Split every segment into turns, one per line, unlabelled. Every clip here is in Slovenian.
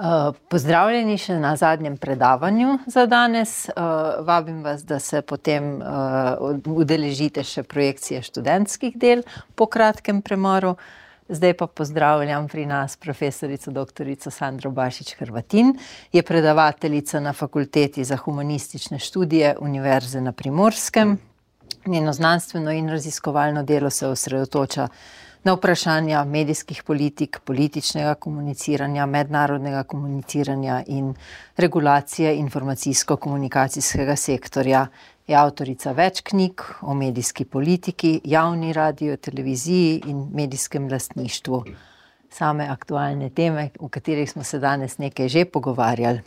Uh, pozdravljeni še na zadnjem predavanju za danes. Uh, vabim vas, da se potem uh, udeležite še projekcije študentskih del po kratkem premoru. Zdaj pa pozdravljam pri nas profesorico dr. Sandro Bašič Hrvatin, je predavateljica na Fakulteti za humanistične študije Univerze na Primorskem. Njeno znanstveno in raziskovalno delo se osredotoča vprašanja medijskih politik, političnega komuniciranja, mednarodnega komuniciranja in regulacije informacijsko-komunikacijskega sektorja. Je avtorica več knjig o medijski politiki, javni radio, televiziji in medijskem lastništvu. Same aktualne teme, o katerih smo se danes nekaj že pogovarjali.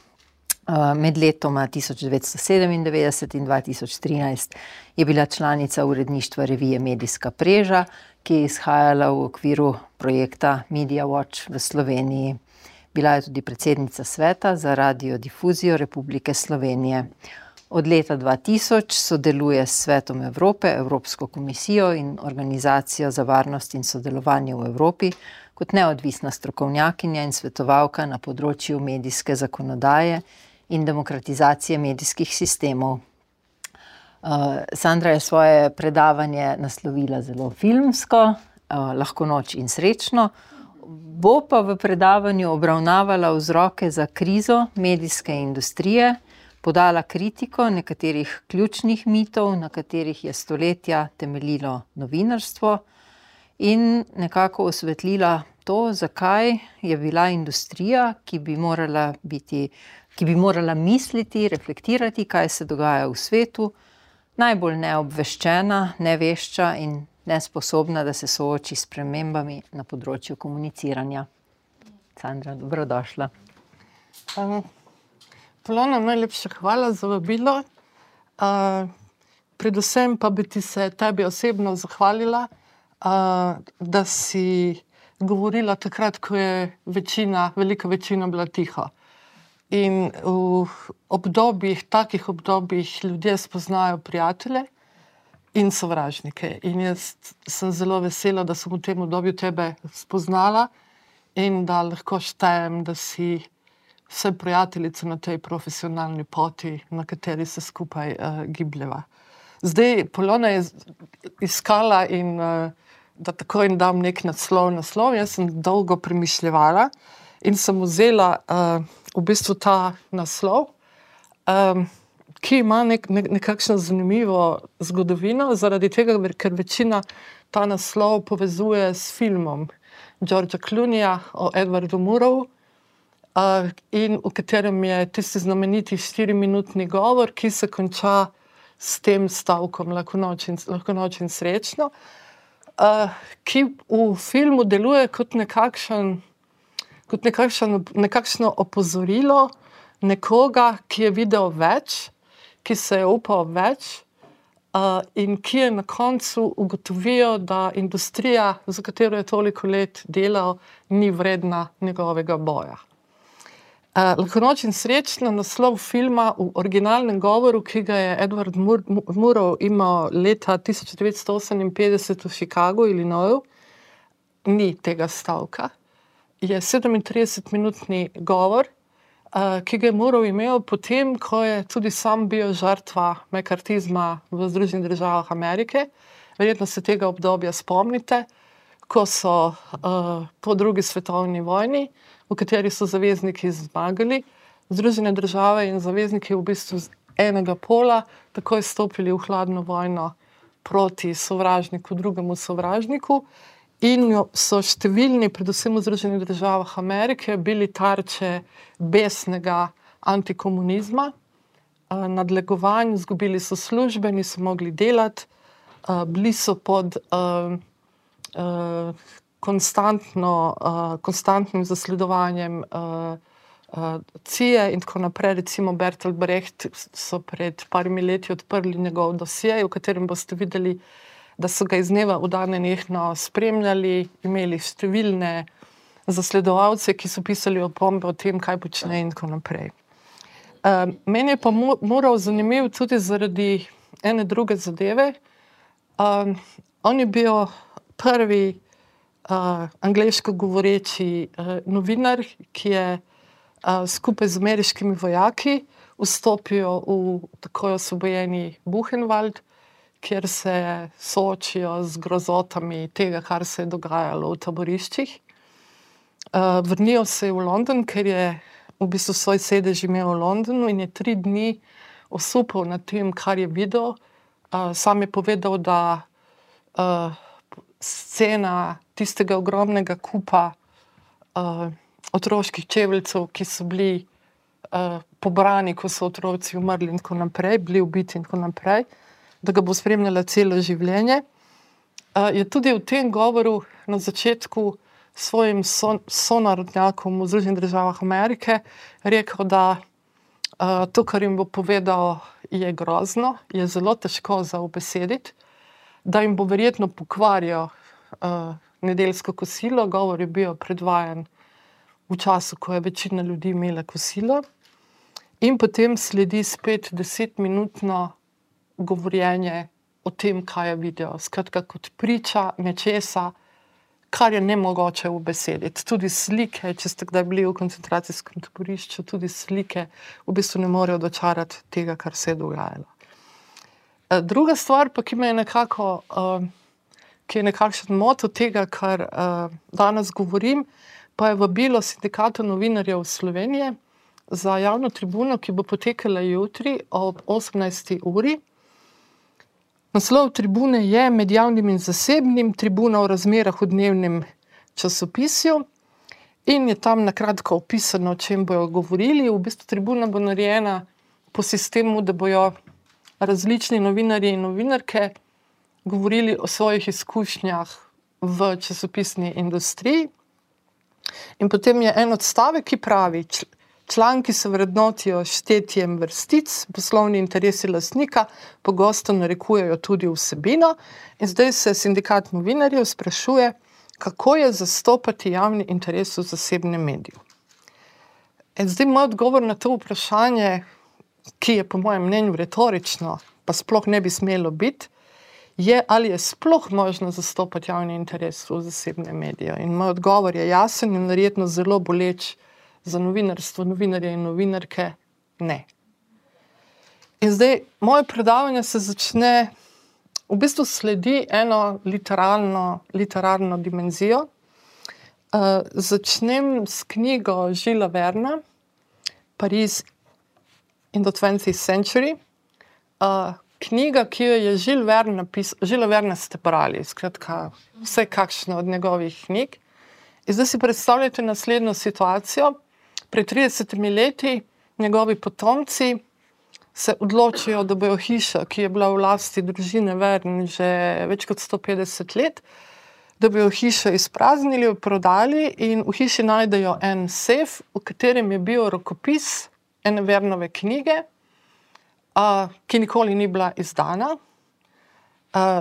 Med letoma 1997 in 2013 je bila članica uredništva revije Medijska preža, ki je izhajala v okviru projekta Media Watch v Sloveniji. Bila je tudi predsednica sveta za radiodifuzijo Republike Slovenije. Od leta 2000 sodeluje s Svetom Evrope, Evropsko komisijo in Organizacijo za varnost in sodelovanje v Evropi kot neodvisna strokovnjakinja in svetovalka na področju medijske zakonodaje in demokratizacije medijskih sistemov. Uh, Sandra je svoje predavanje naslovila zelo filmsko, uh, lahko noč in srečno. Bo pa v predavanju obravnavala vzroke za krizo medijske industrije, podala kritiko nekaterih ključnih mitov, na katerih je stoletja temeljilo novinarstvo, in nekako osvetlila to, zakaj je bila industrija, ki bi morala biti ki bi morala misliti, reflektirati, kaj se dogaja v svetu, najbolj neobveščena, nevešča in nesposobna, da se sooči s premembami na področju komuniciranja. Sandra, dobrodošla.
Uh, Polona, najlepša hvala za vabilo. Uh, predvsem pa bi ti se tebi osebno zahvalila, uh, da si govorila takrat, ko je večina, velika večina bila tiha. In v obdobjih, takih obdobjih, ljudje spoznajo prijatelje in sovražnike. In jaz sem zelo vesela, da sem v tem obdobju tebe spoznala in da lahko štejem, da si vse prijateljice na tej profesionalni poti, na kateri se skupaj uh, gibljeva. Zdaj, Polona je iskala in uh, da tako in dam nek naslov. naslov. Jaz sem dolgo premišljala in sem vzela. Uh, v bistvu ta naslov, um, ki ima nek, nek, nekakšno zanimivo zgodovino, zaradi tega, ker večina ta naslov povezuje s filmom Georgea Clooneyja o Edwardu Murrow. Uh, in v katerem je tisti znameniti štiriminutni govor, ki se konča s tem stavkom, lahko noč in, lahko noč in srečno, uh, ki v filmu deluje kot nekakšen kot nekakšen, nekakšno opozorilo nekoga, ki je videl več, ki se je upal več. Uh, in ki je na koncu ugotovil, da industrija, za katero je toliko let delal, ni vredna njegovega boja. Uh, lahko noč in srečno naslov filma v originalnem govoru, ki ga je Edward Murrow imel leta 1958 v Chicagu, Illinoisu, ni tega stavka je 37-minutni govor, uh, ki ga je moral imeti potem, ko je tudi sam bil žrtva mekartizma v Združenih državah Amerike. Verjetno se tega obdobja spomnite, ko so uh, po drugi svetovni vojni, v kateri so zavezniki zmagali, Združene države in zavezniki v bistvu z enega pola takoj stopili v hladno vojno proti sovražniku, drugemu sovražniku. In so številni, predvsem v Združenih državah Amerike, bili tarče besnega antikomunizma, nadlegovanj, izgubili so službe, niso mogli delati, bili so pod uh, konstantnim zasledovanjem CIA in tako naprej. Recimo Bertolt Brecht so pred parimi leti odprli njegov dosje, v katerem boste videli da so ga iz dneva v dan nehno spremljali, imeli številne zasledovalce, ki so pisali opombe o tem, kaj počne in tako naprej. Uh, meni je pa moral zanimiv tudi zaradi ene druge zadeve. Uh, on je bil prvi uh, angliško govoreči uh, novinar, ki je uh, skupaj z ameriškimi vojaki vstopijo v tako osvobojeni Buchenwald, kjer se soočijo z grozotami tega, kar se je dogajalo v taboriščih. Uh, vrnijo se v London, ker je v bistvu svoj sedež imel v Londonu in je tri dni osupal nad tem, kar je videl. Uh, sam je povedal, da uh, scena tistega ogromnega kupa uh, otroških čeveljcev, ki so bili uh, pobrani, ko so otroci umrli in tako naprej, bili ubiti in tako naprej, da ga bo spremljala celo življenje. Je tudi v tem govoru na začetku svojim son, sonarodnjakom v Združenih državah Amerike rekel, da uh, to, kar jim bo povedal, je grozno, je zelo težko za obesediti, da jim bo verjetno pokvarjal uh, nedeljsko kosilo, govor je bil predvajan v času, ko je večina ljudi imela kosilo. In potem sledi spet desetminutno govorjenje o tem, kaj je videl. Skratka, kot priča nečesa, kar je ne mogoče v besedi. Tudi slike, če ste kdaj bili v koncentracijskem taborišču, tudi slike v bistvu ne morejo dočarati tega, kar se je dogajalo. Eh, druga stvar, pa, ki me je nekako. Uh, ki je nekakšen moto tega, kar uh, danes govorim, pa je vabilo sindikata novinarjev Slovenije za javno tribuno, ki bo potekala jutri ob 18. uri. Naslov tribune je med javnim in zasebnim, tribuna o razmerah v dnevnem časopisju. In je tam na kratko opisano, o čem bojo govorili. V bistvu tribuna bo narejena po sistemu, da bojo različni novinarji in novinarke govorili o svojih izkušnjah v časopisni industriji. In potem je en odstavek, ki pravi, članki se vrednotijo štetjem vrstic, poslovni interesi lastnika pogosto narekujejo tudi vsebino. In zdaj se sindikat novinarjev sprašuje, kako je zastopati javni interes v zasebnem mediju. In zdaj moj odgovor na to vprašanje, ki je po mojem mnenju retorično, pa sploh ne bi smelo biti, je, ali je sploh možno zastopati javni interes v zasebne medije. In moj odgovor je jasen in verjetno zelo boleč za novinarstvo, novinarje in novinarke. Ne. In zdaj moje predavanje se začne, v bistvu sledi eno literarno, literarno dimenzijo. Uh, začnem s knjigo Žila Verna, Pariz in the 20th Century. Uh, knjiga, ki jo je Žil Verne napisal, Žil Verne ste brali, skratka, vse kakšne od njegovih knjig. In zdaj si predstavljate naslednjo situacijo. Pred 30 leti njegovi potomci se odločijo, da bojo hišo, ki je bila v lasti družine Verne že več kot 150 let, da bojo hišo izpraznili, jo prodali in v hiši najdejo en sef, v katerem je bil rokopis ene Vernove knjige ki nikoli ni bila izdana.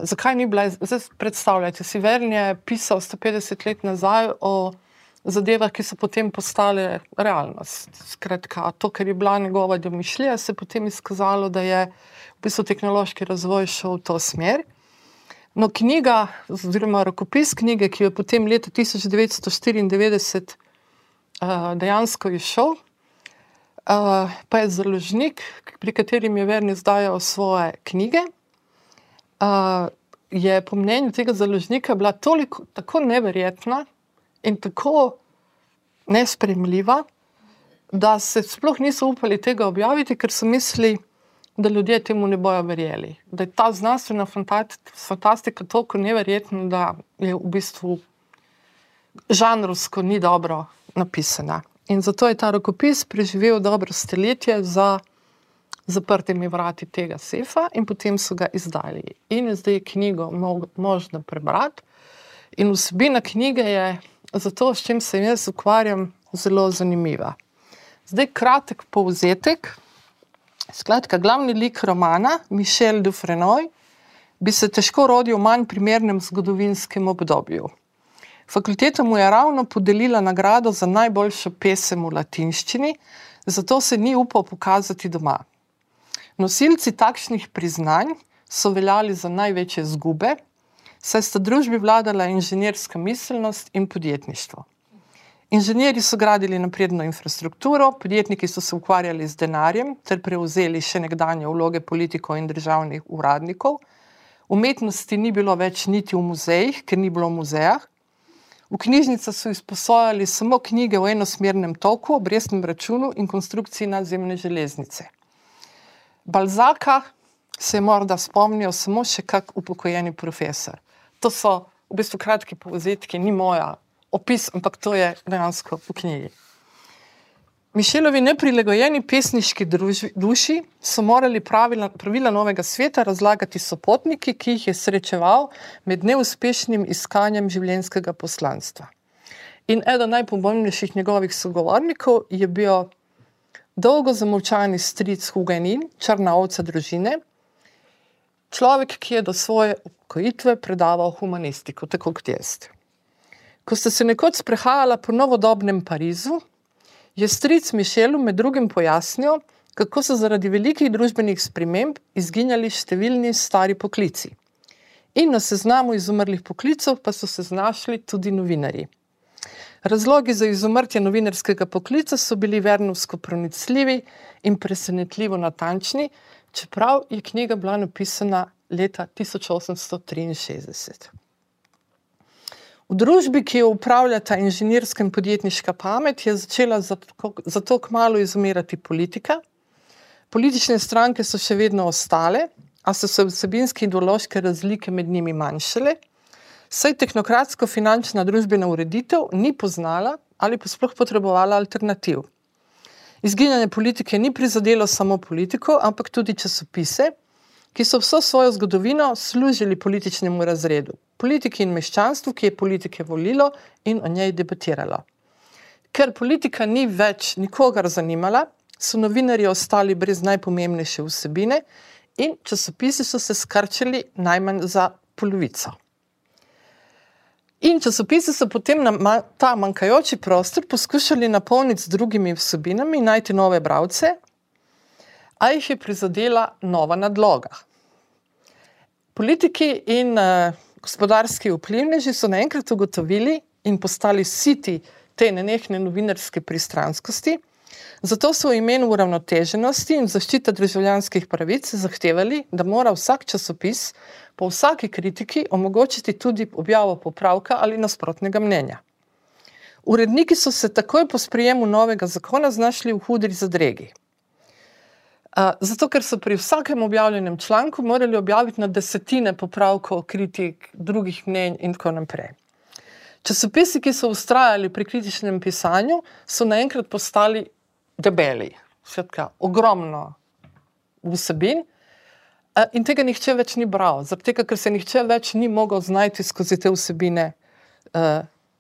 Zakaj ni bila? Zdaj predstavljajte si, Vern je pisal 150 let nazaj o zadevah, ki so potem postale realnost. Skratka, to, kar je bila njegova domišljija, se je potem izkazalo, da je v bistvu tehnološki razvoj šel v to smer. No, knjiga, oziroma rokopis knjige, ki je potem leta 1994 uh, dejansko izšel, Uh, pa je založnik, pri katerem je Verni izdajal svoje knjige. Uh, je po mnenju tega založnika bila toliko, tako neverjetna in tako nespremljiva, da se sploh niso upali tega objaviti, ker so mislili, da ljudje temu ne bojo verjeli. Da je ta znanstvena fantastika tako neverjetna, da je v bistvu žanrovsko ni dobro napisana. In zato je ta rokopis preživel dobro stoletje za zaprtimi vrati tega sefa, in potem so ga izdali. In je zdaj knjigo možno prebrati. In vsebina knjige je, zato s čim se jaz ukvarjam, zelo zanimiva. Zdaj kratek povzetek. Skratka, glavni lik romana, Mišel Dufresnoy, bi se težko rodil v manj primernem zgodovinskem obdobju. Fakulteta mu je ravno podelila nagrado za najboljšo pesem v latinščini, zato se ni upal pokazati doma. Nosilci takšnih priznanj so veljali za največje zgube, saj sta družbi vladala inženirska miselnost in podjetništvo. Inženirji so gradili napredno infrastrukturo, podjetniki so se ukvarjali z denarjem ter prevzeli še nekdanje vloge politikov in državnih uradnikov. Umetnosti ni bilo več niti v muzejih, ker ni bilo v muzejah. V knjižnicah so izposojali samo knjige v enosmernem toku, obrestnem računu in konstrukciji nadzemne železnice. Balzaka se je morda spomnil samo še kak upokojeni profesor. To so v bistvu kratki povzetki, ni moja opis, ampak to je dejansko v knjigi. Mišelovi neprilagojeni pesniški druži, duši so morali pravila, pravila novega sveta razlagati sopotniki, ki jih je srečeval med neuspešnim iskanjem življenjskega poslanstva. In eden najpomembnejših njegovih sogovornikov je bil dolgo zamolčani stric Hugenin, črna ovca družine, človek, ki je do svoje upokojitve predaval humanistiko, tako kot jaz. Ko sta se nekoč sprehajala po novodobnem Parizu, je stric Mišelu med drugim pojasnil, kako so zaradi velikih družbenih sprememb izginjali številni stari poklici. In na seznamu izumrlih poklicov pa so se znašli tudi novinari. Razlogi za izumrtje novinarskega poklica so bili vernovsko pronicljivi in presenetljivo natančni, čeprav je knjiga bila napisana leta 1863. V družbi, ki jo upravljata inženirska in podjetniška pamet, je začela zato, zato kmalo izumirati politika. Politične stranke so še vedno ostale, a so se vsebinske ideološke razlike med njimi manjšale, saj tehnokratsko-finančna družbena ureditev ni poznala ali pa sploh potrebovala alternativ. Izginjanje politike ni prizadelo samo politiko, ampak tudi časopise, ki so vso svojo zgodovino služili političnemu razredu, politiki in meščanstvu, ki je politike volilo in o njej debatiralo. Ker politika ni več nikogar zanimala, so novinarji ostali brez najpomembnejše vsebine in časopisi so se skrčili najmanj za polovico. In časopisi so potem na ta manjkajoči prostor poskušali napolniti z drugimi vsebinami, najti nove bralce, a jih je prizadela nova nadloga. Politiki in uh, gospodarski vplivneži so naenkrat ugotovili in postali siti te nenehne novinarske pristranskosti, zato so v imenu uravnoteženosti in zaščite državljanskih pravic zahtevali, da mora vsak časopis po vsaki kritiki omogočiti tudi objavo popravka ali nasprotnega mnenja. Uredniki so se takoj po sprejemu novega zakona znašli v hudri zadregi zato, ker so pri vsakem objavljenem članku morali objaviti na desetine popravkov, kritik, drugih mnenj in tako naprej. Časopisi, ki so ustrajali pri kritičnem pisanju, so naenkrat postali debeli, svetka, ogromno vsebin. In tega nihče več ni bral, zato ker se nihče več ni mogel znajti skozi te vsebine,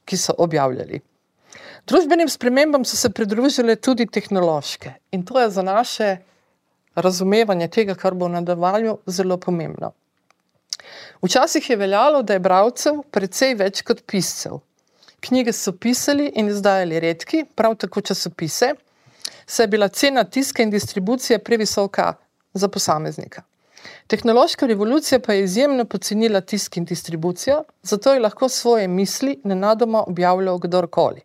ki so objavljali. Družbenim spremembam so se pridružile tudi tehnološke in to je za naše razumevanje tega, kar bo v nadaljevanju, zelo pomembno. Včasih je veljalo, da je bralcev precej več kot piscev. Knjige so pisali in izdajali redki, prav tako časopise, saj je bila cena tiska in distribucije previsoka za posameznika. Tehnološka revolucija pa je izjemno pocenila tisk in distribucijo, zato je lahko svoje misli nenadoma objavljal kdorkoli.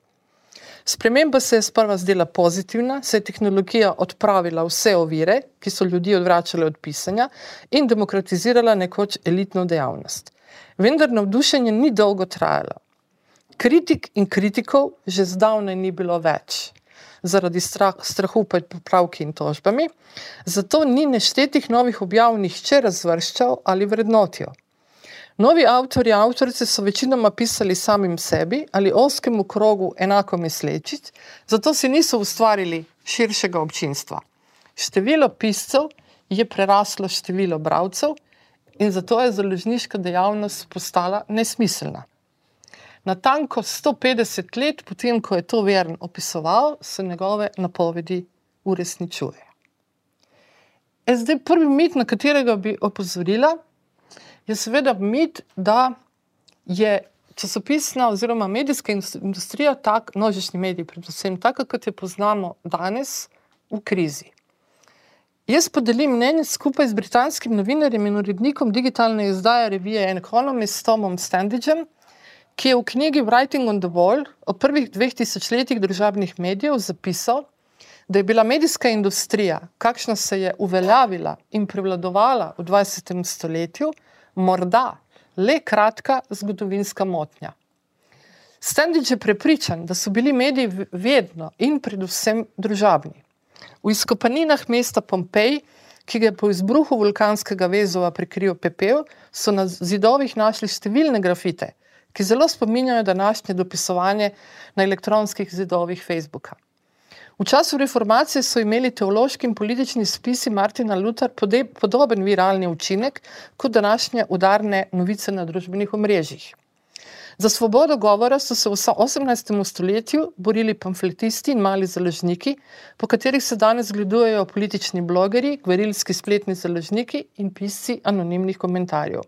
Sprememba se je sprva zdela pozitivna, saj je tehnologija odpravila vse ovire, ki so ljudi odvračale od pisanja in demokratizirala nekoč elitno dejavnost. Vendar navdušenje ni dolgo trajalo. Kritik in kritikov že zdavnaj ni bilo več zaradi strah, strahu pred popravki in tožbami, zato ni neštetih novih objav nihče razvrščal ali vrednotil. Novi avtori in avtorice so večinoma pisali samim sebi ali oskemu krogu enako mislečic, zato si niso ustvarili širšega občinstva. Število piscev je preraslo število bralcev in zato je založniška dejavnost postala nesmiselna. Na tanko 150 let potem, ko je to Vern opisoval, se njegove napovedi uresničuje. E zdaj prvi mit, na katerega bi opozorila, je seveda mit, da je časopisna oziroma medijska industrija, tak, množični mediji, predvsem tako, kot jo poznamo danes, v krizi. Jaz podelim mnenje skupaj z britanskim novinarjem in urednikom digitalne izdaje revije Economist, Tomom Standidgem, ki je v knjigi Writing on the Wall o prvih dveh tisočletjih državnih medijev zapisal, da je bila medijska industrija, kakšna se je uveljavila in prevladovala v 20. stoletju, morda le kratka zgodovinska motnja. Standič je prepričan, da so bili mediji vedno in predvsem družabni. V izkopaninah mesta Pompej, ki ga je po izbruhu vulkanskega vezova prekril pepel, so na zidovih našli številne grafite, ki zelo spominjajo današnje dopisovanje na elektronskih zidovih Facebooka. V času reformacije so imeli teološki in politični spisi Martina Luther podoben viralni učinek kot današnje udarne novice na družbenih omrežjih. Za svobodo govora so se v 18. stoletju borili pamfletisti in mali založniki, po katerih se danes gledujejo politični blogeri, gverilski spletni založniki in pisci anonimnih komentarjev.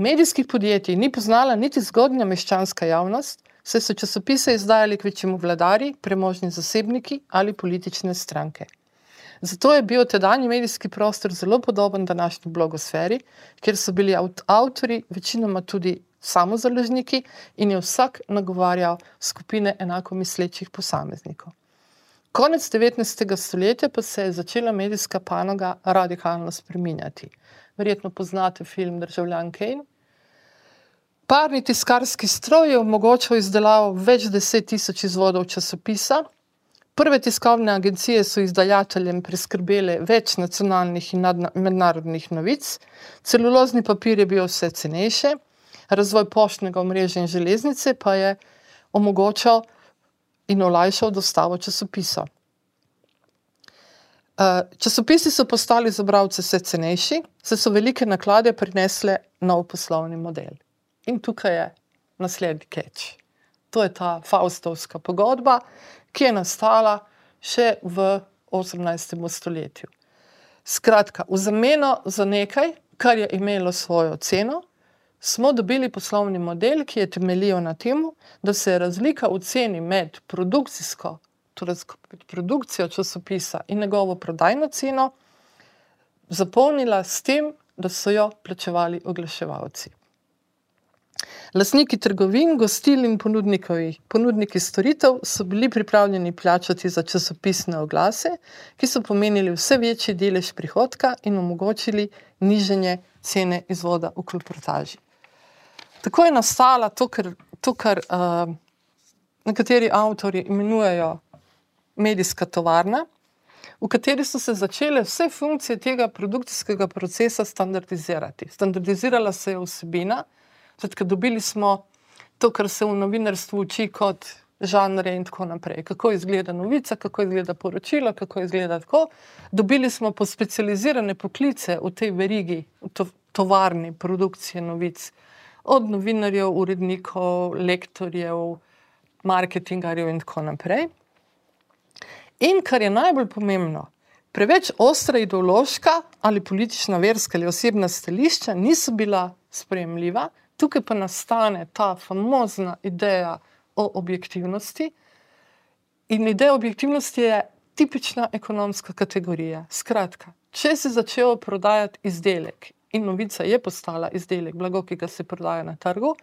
Medijskih podjetij ni poznala niti zgodnja meščanska javnost, saj so časopise izdajali kvečemu vladari, premožni zasebniki ali politične stranke. Zato je bil tedajni medijski prostor zelo podoben današnji blogosferi, kjer so bili avtori večinoma tudi samozaložniki in je vsak nagovarjal skupine enako mislečih posameznikov. Konec 19. stoletja pa se je začela medijska panoga radikalno spreminjati. Verjetno poznate film Državljan Kane. Parni tiskarski stroj je omogočal izdelavo več deset tisoč izvodov časopisa. Prve tiskovne agencije so izdajateljem priskrbele več nacionalnih in mednarodnih novic, celulozni papir je bil vse cenejši razvoj poštnega omrežja in železnice pa je omogočal in olajšal dostavo časopisov. Eh, časopisi so postali za bralce vse cenejši, saj so velike naklade prinesle nov poslovni model. In tukaj je naslednji keč. To je ta Faustovska pogodba, ki je nastala še v 18. stoletju. Skratka, v zameno za nekaj, kar je imelo svojo ceno, smo dobili poslovni model, ki je temeljil na tem, da se je razlika v ceni med produkcijsko, torej produkcijo časopisa in njegovo prodajno ceno, zapolnila s tem, da so jo plačevali oglaševalci. Lastniki trgovin, gostil in ponudniki storitev so bili pripravljeni plačati za časopisne oglase, ki so pomenili vse večji delež prihodka in omogočili niženje cene izvoda v kloportaži. Tako je nastala to, kar, to, kar uh, nekateri avtori imenujejo medijska tovarna, v kateri so se začele vse funkcije tega produkcijskega procesa standardizirati. Standardizirala se je vsebina, zato dobili smo to, kar se v novinarstvu uči kot žanre in tako naprej. Kako izgleda novica, kako izgleda poročilo, kako izgleda tako. Dobili smo po specializirane poklice v tej verigi, v to, tovarni produkcije novic od novinarjev, urednikov, lektorjev, marketingarjev in tako naprej. In kar je najbolj pomembno, preveč ostra ideološka ali politična, verska ali osebna stališča niso bila sprejemljiva, tukaj pa nastane ta famozna ideja o objektivnosti. In ideja objektivnosti je tipična ekonomska kategorija. Skratka, če si začel prodajati izdelek in novica je postala izdelek, blago, ki ga se prodaja na trgu,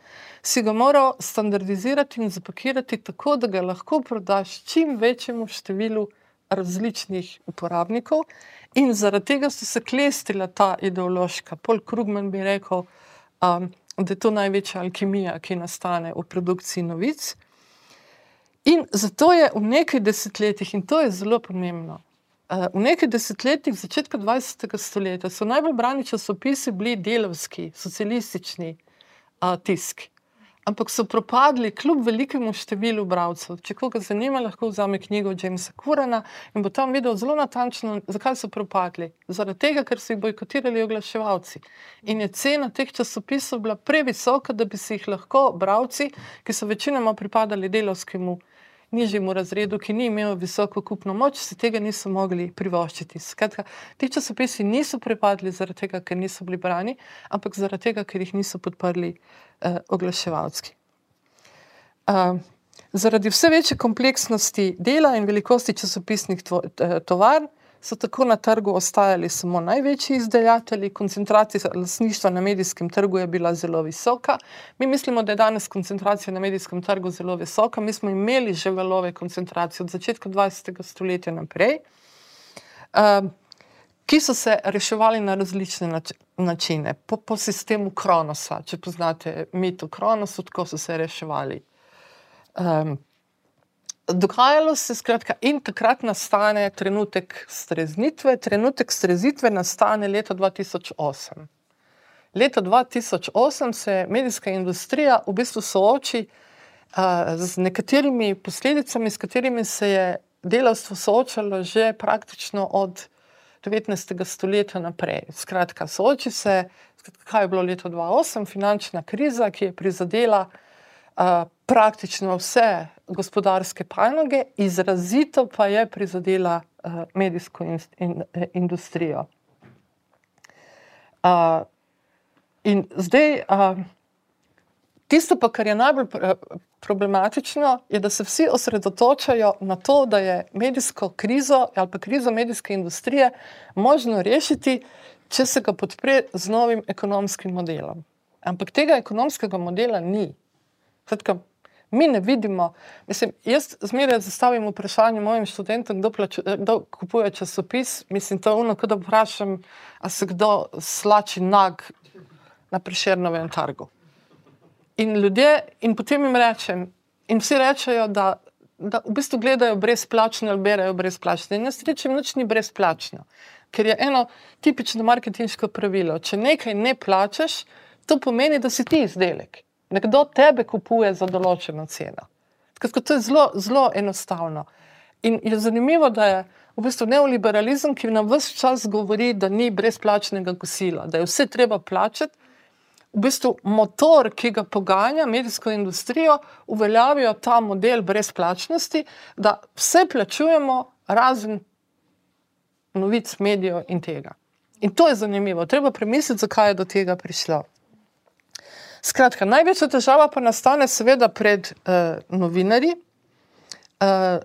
si ga moral standardizirati in zapakirati tako, da ga lahko prodaš čim večjemu številu različnih uporabnikov. In zaradi tega so se klestila ta ideološka. Pol Krugman bi rekel, um, da je to največja alkimija, ki nastane v produkciji novic. In zato je v nekaj desetletjih, in to je zelo pomembno, v nekaj desetletjih, začetka 20. stoletja, so najbolj brani časopisi bili delovski, socialistični uh, tisk. Ampak so propadli kljub velikemu številu bralcev. Če koga zanima, lahko vzame knjigo Jamesa Kurana in bo tam videl zelo natančno, zakaj so propadli. Zaradi tega, ker so jih bojkotirali oglaševalci. In je cena teh časopisov bila previsoka, da bi si jih lahko bralci, ki so večinoma pripadali delovskemu nižjemu razredu, ki ni imel visoko kupno moč, si tega niso mogli privoščiti. Skratka, ti časopisi niso prepadli zaradi tega, ker niso bili brani, ampak zaradi tega, ker jih niso podprli eh, oglaševalci. Uh, zaradi vse večje kompleksnosti dela in velikosti časopisnih eh, tovar so tako na trgu ostajali samo največji izdajatelji, koncentracija lasništva na medijskem trgu je bila zelo visoka. Mi mislimo, da je danes koncentracija na medijskem trgu zelo visoka. Mi smo imeli že valove koncentracije od začetka 20. stoletja naprej, uh, ki so se reševali na različne nač načine, po, po sistemu Kronosa. Če poznate mit o Kronosu, tako so se reševali. Um, dogajalo se skratka, in takrat nastane trenutek streznitve. Trenutek streznitve nastane leta 2008. Leta 2008 se medijska industrija v bistvu sooči uh, z nekaterimi posledicami, s katerimi se je delavstvo soočalo že praktično od 19. stoletja naprej. Skratka, sooči se, skratka, kaj je bilo leto 2008, finančna kriza, ki je prizadela uh, praktično vse gospodarske panoge, izrazito pa je prizadela uh, medijsko in, in, industrijo. Uh, in zdaj, uh, tisto, pa, kar je najbolj problematično, je, da se vsi osredotočajo na to, da je medijsko krizo ali pa krizo medijske industrije možno rešiti, če se ga podpre z novim ekonomskim modelom. Ampak tega ekonomskega modela ni. Zatka, mi ne vidimo. Mislim, jaz zmeraj zastavim vprašanje mojim študentom, kdo, plaču, kdo kupuje časopis. Mislim, to je ono, da vprašam, ali se kdo slači nag na priširnovem trgu. In ljudje, in potem jim rečem, in vsi rečejo, da, da v bistvu gledajo brezplačno ali berajo brezplačno. In jaz rečem, noč ni brezplačno. Ker je eno tipično marketinško pravilo. Če nekaj ne plačeš, to pomeni, da si ti izdelek. Nekdo tebe kupuje za določeno ceno. Tako, to je zelo, zelo enostavno. In je zanimivo, da je v bistvu neoliberalizem, ki nam vse čas govori, da ni brezplačnega kosila, da je vse treba plačati. V bistvu motor, ki ga poganja medijsko industrijo, uveljavijo ta model brezplačnosti, da vse plačujemo, razen novic, medijev in tega. In to je zanimivo. Treba premisliti, zakaj je do tega prišlo. Skratka, največja težava pa nastane, seveda, pred uh, novinarji, uh,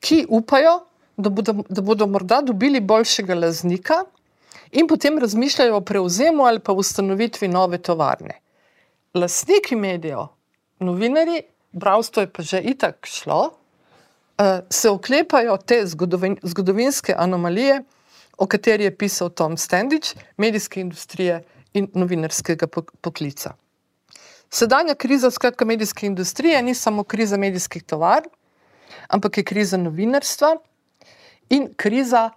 ki upajo, da bodo, da bodo morda dobili boljšega laznika in potem razmišljajo o prevzemu ali pa ustanovitvi nove tovarne. Lastniki medijev, novinari, bravstvo je pa že itak šlo, uh, se oklepajo te zgodovin, zgodovinske anomalije, o kateri je pisal Tom Standič, medijske industrije in novinarskega poklica. Sedanja kriza, skratka, medijske industrije ni samo kriza medijskih tovarn, ampak je kriza novinarstva in kriza,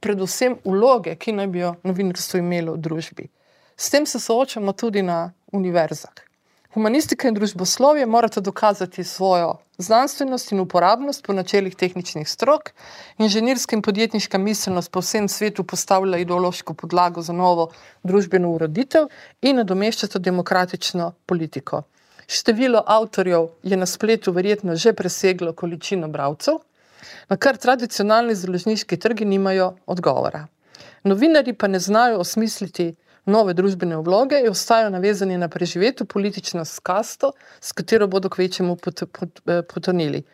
predvsem, vloge, ki naj bi jo novinarstvo imelo v družbi. S tem se soočamo tudi na univerzah. Humanistika in družboslovje morata dokazati svojo znanstvenost in uporabnost po načelih tehničnih strok, inženirska in podjetniška miselnost po vsem svetu postavlja ideološko podlago za novo družbeno uroditev in nadomeščata demokratično politiko. Število avtorjev je na spletu verjetno že preseglo količino bralcev, na kar tradicionalni založniški trgi nimajo odgovora. Novinari pa ne znajo osmisliti nove družbene vloge in ostajajo navezani na preživeto politično skasto, s katero bodo kvečemu pot, pot, eh, potonili.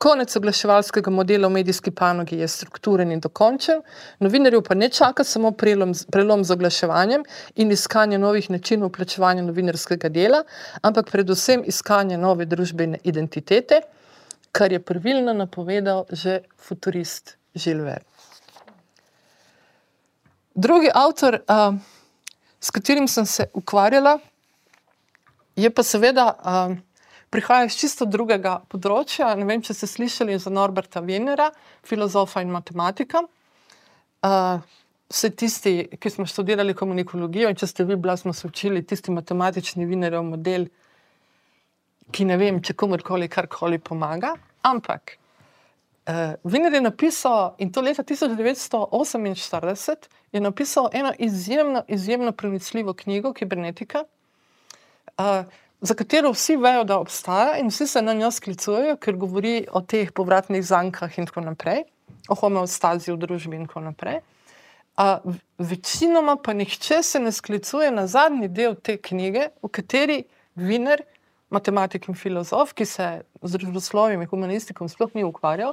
Konec oglaševalskega modela v medijski panogi je strukturen in dokončen, novinarjev pa ne čaka samo prelom, prelom z oglaševanjem in iskanje novih načinov plačevanja novinarskega dela, ampak predvsem iskanje nove družbene identitete, kar je pravilno napovedal že futurist Žilver. Drugi avtor. Uh, s katerim sem se ukvarjala, je pa seveda uh, prihaja iz čisto drugega področja. Ne vem, če ste slišali za Norberta Venera, filozofa in matematika. Uh, vse tisti, ki smo študirali komunikologijo in če ste vi, bila smo se učili tisti matematični Venerov model, ki ne vem, če komorkoli karkoli pomaga. Ampak uh, Vener je napisal in to leta 1948 je napisal eno izjemno, izjemno pronicljivo knjigo, Kibernetika, uh, za katero vsi vejo, da obstaja in vsi se na njo sklicujejo, ker govori o teh povratnih zankah in tako naprej, o homeostazi v družbi in tako naprej. Uh, večinoma pa nihče se ne sklicuje na zadnji del te knjige, v kateri Viner, matematik in filozof, ki se z družboslovjem in humanistikom sploh ni ukvarjal,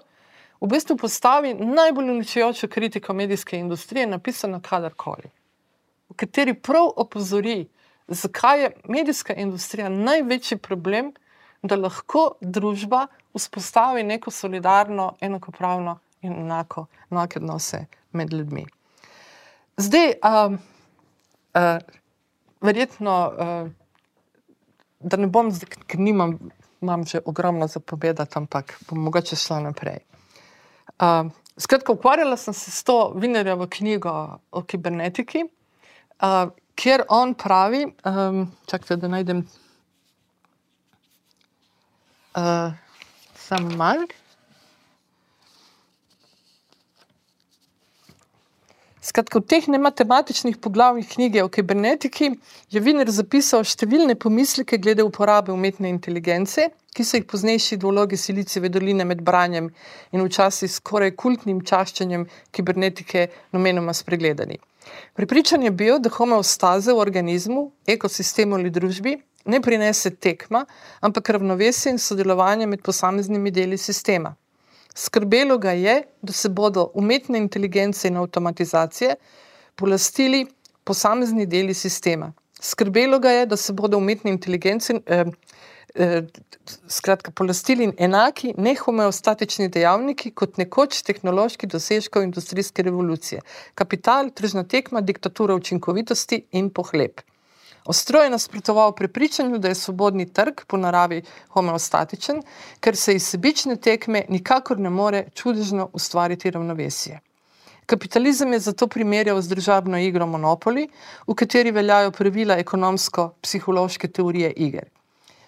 v bistvu postavi najbolj uničujočo kritiko medijske industrije, napisano kadarkoli, v kateri prav opozori, zakaj je medijska industrija največji problem, da lahko družba vzpostavi neko solidarno, enakopravno in enako, odnose med ljudmi. Zdaj, um, uh, verjetno, uh, da ne bom, ker nimam, imam že ogromno za povedati, ampak bom mogoče šla naprej. Uh, skratka, ukvarjala sem se s to Vinerjevo knjigo o kibernetiki, uh, kjer on pravi, um, čakajte, da najdem uh, samo malo. Skratka, v teh nematematičnih poglavjih knjige o kibernetiki je Viner zapisal številne pomisleke glede uporabe umetne inteligence, ki so jih poznejši ideologi Silicijeve doline med branjem in včasih skoraj kultnim čaščenjem kibernetike namenoma spregledani. Pripričan je bil, da homeostaze v organizmu, ekosistemu ali družbi ne prinese tekma, ampak ravnovesje in sodelovanje med posameznimi deli sistema. Skrbelo ga je, da se bodo umetne inteligence in avtomatizacije polastili posamezni deli sistema. Skrbelo ga je, da se bodo umetne inteligence eh, eh, skratka, polastili enaki nehomeostatični dejavniki kot nekoč tehnološki dosežkov industrijske revolucije. Kapital, tržna tekma, diktatura učinkovitosti in pohleb. Ostro je nasprotoval prepričanju, da je svobodni trg po naravi homeostatičen, ker se iz sebične tekme nikakor ne more čudežno ustvariti ravnovesje. Kapitalizem je zato primerjal z državno igro Monopoli, v kateri veljajo pravila ekonomsko-psihološke teorije iger.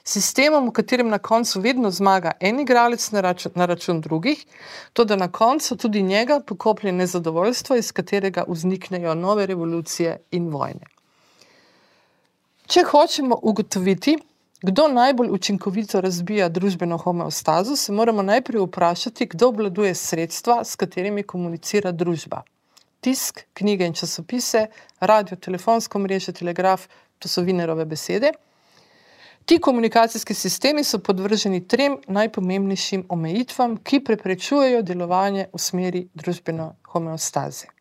Sistemom, v katerem na koncu vedno zmaga en igralec na račun, na račun drugih, to da na koncu tudi njega pokoplje nezadovoljstvo, iz katerega vzniknejo nove revolucije in vojne. Če hočemo ugotoviti, kdo najbolj učinkovito razbija družbeno homeostazo, se moramo najprej vprašati, kdo obvladuje sredstva, s katerimi komunicira družba. Tisk, knjige in časopise, radio, telefonsko mreže, telegraf, to so Vinerove besede. Ti komunikacijski sistemi so podvrženi trem najpomembnejšim omejitvam, ki preprečujejo delovanje v smeri družbeno homeostaze.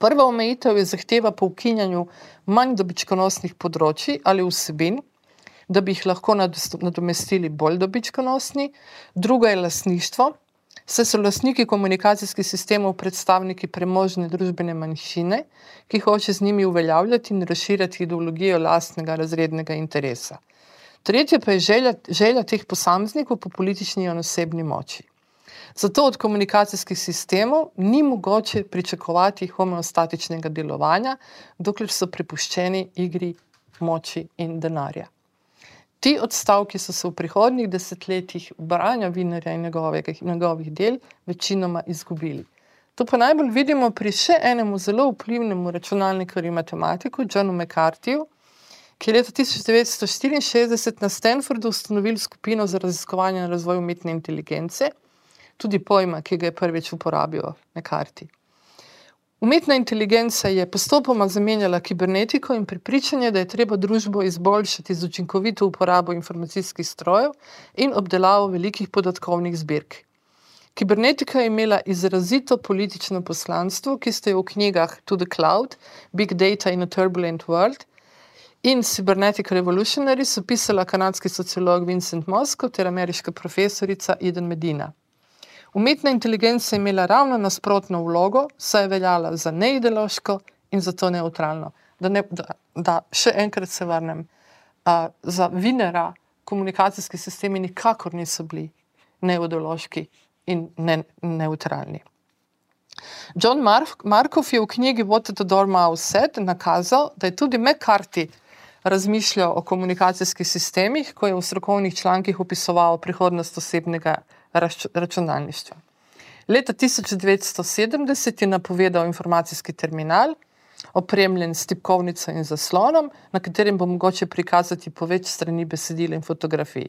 Prva omejitev je zahteva po ukinjanju manj dobičkonosnih področji ali vsebin, da bi jih lahko nadomestili bolj dobičkonosni. Druga je lasništvo, saj so lasniki komunikacijskih sistemov predstavniki premožne družbene manjšine, ki hoče z njimi uveljavljati in razširjati ideologijo lastnega razrednega interesa. Tretje pa je želja, želja teh posameznikov po politični in osebni moči. Zato od komunikacijskih sistemov ni mogoče pričakovati homeostatičnega delovanja, dokler so prepuščeni igri moči in denarja. Ti odstavki so se v prihodnjih desetletjih branja Vinerja in njegovih, njegovih del večinoma izgubili. To pa najbolj vidimo pri še enemu zelo vplivnemu računalniku in matematiku, Johnu McCarthyju, ki je leta 1964 na Stanfordu ustanovil skupino za raziskovanje in razvoj umetne inteligence tudi pojma, ki ga je prvič uporabil na karti. Umetna inteligenca je postopoma zamenjala kibernetiko in pripričanje, da je treba družbo izboljšati z učinkovito uporabo informacijskih strojev in obdelavo velikih podatkovnih zbirk. Kibernetika je imela izrazito politično poslanstvo, ki ste jo v knjigah To the Cloud, Big Data in a Turbulent World in Cybernetic Revolutionaries opisala kanadski sociolog Vincent Mosko ter ameriška profesorica Eden Medina. Umetna inteligenca je imela ravno nasprotno vlogo, saj je veljala za neideološko in zato neutralno. Da, ne, da, da še enkrat se vrnem, uh, za Vinera komunikacijski sistemi nikakor niso bili neideološki in ne, neutralni. John Mark, Markov je v knjigi What the Door Mouse Said nakazal, da je tudi McCarthy razmišljal o komunikacijskih sistemih, ko je v strokovnih člankih opisoval prihodnost osebnega računalništva. Leta 1970 je napovedal informacijski terminal, opremljen s tipkovnico in zaslonom, na katerem bo mogoče prikazati po več strani besedila in fotografij.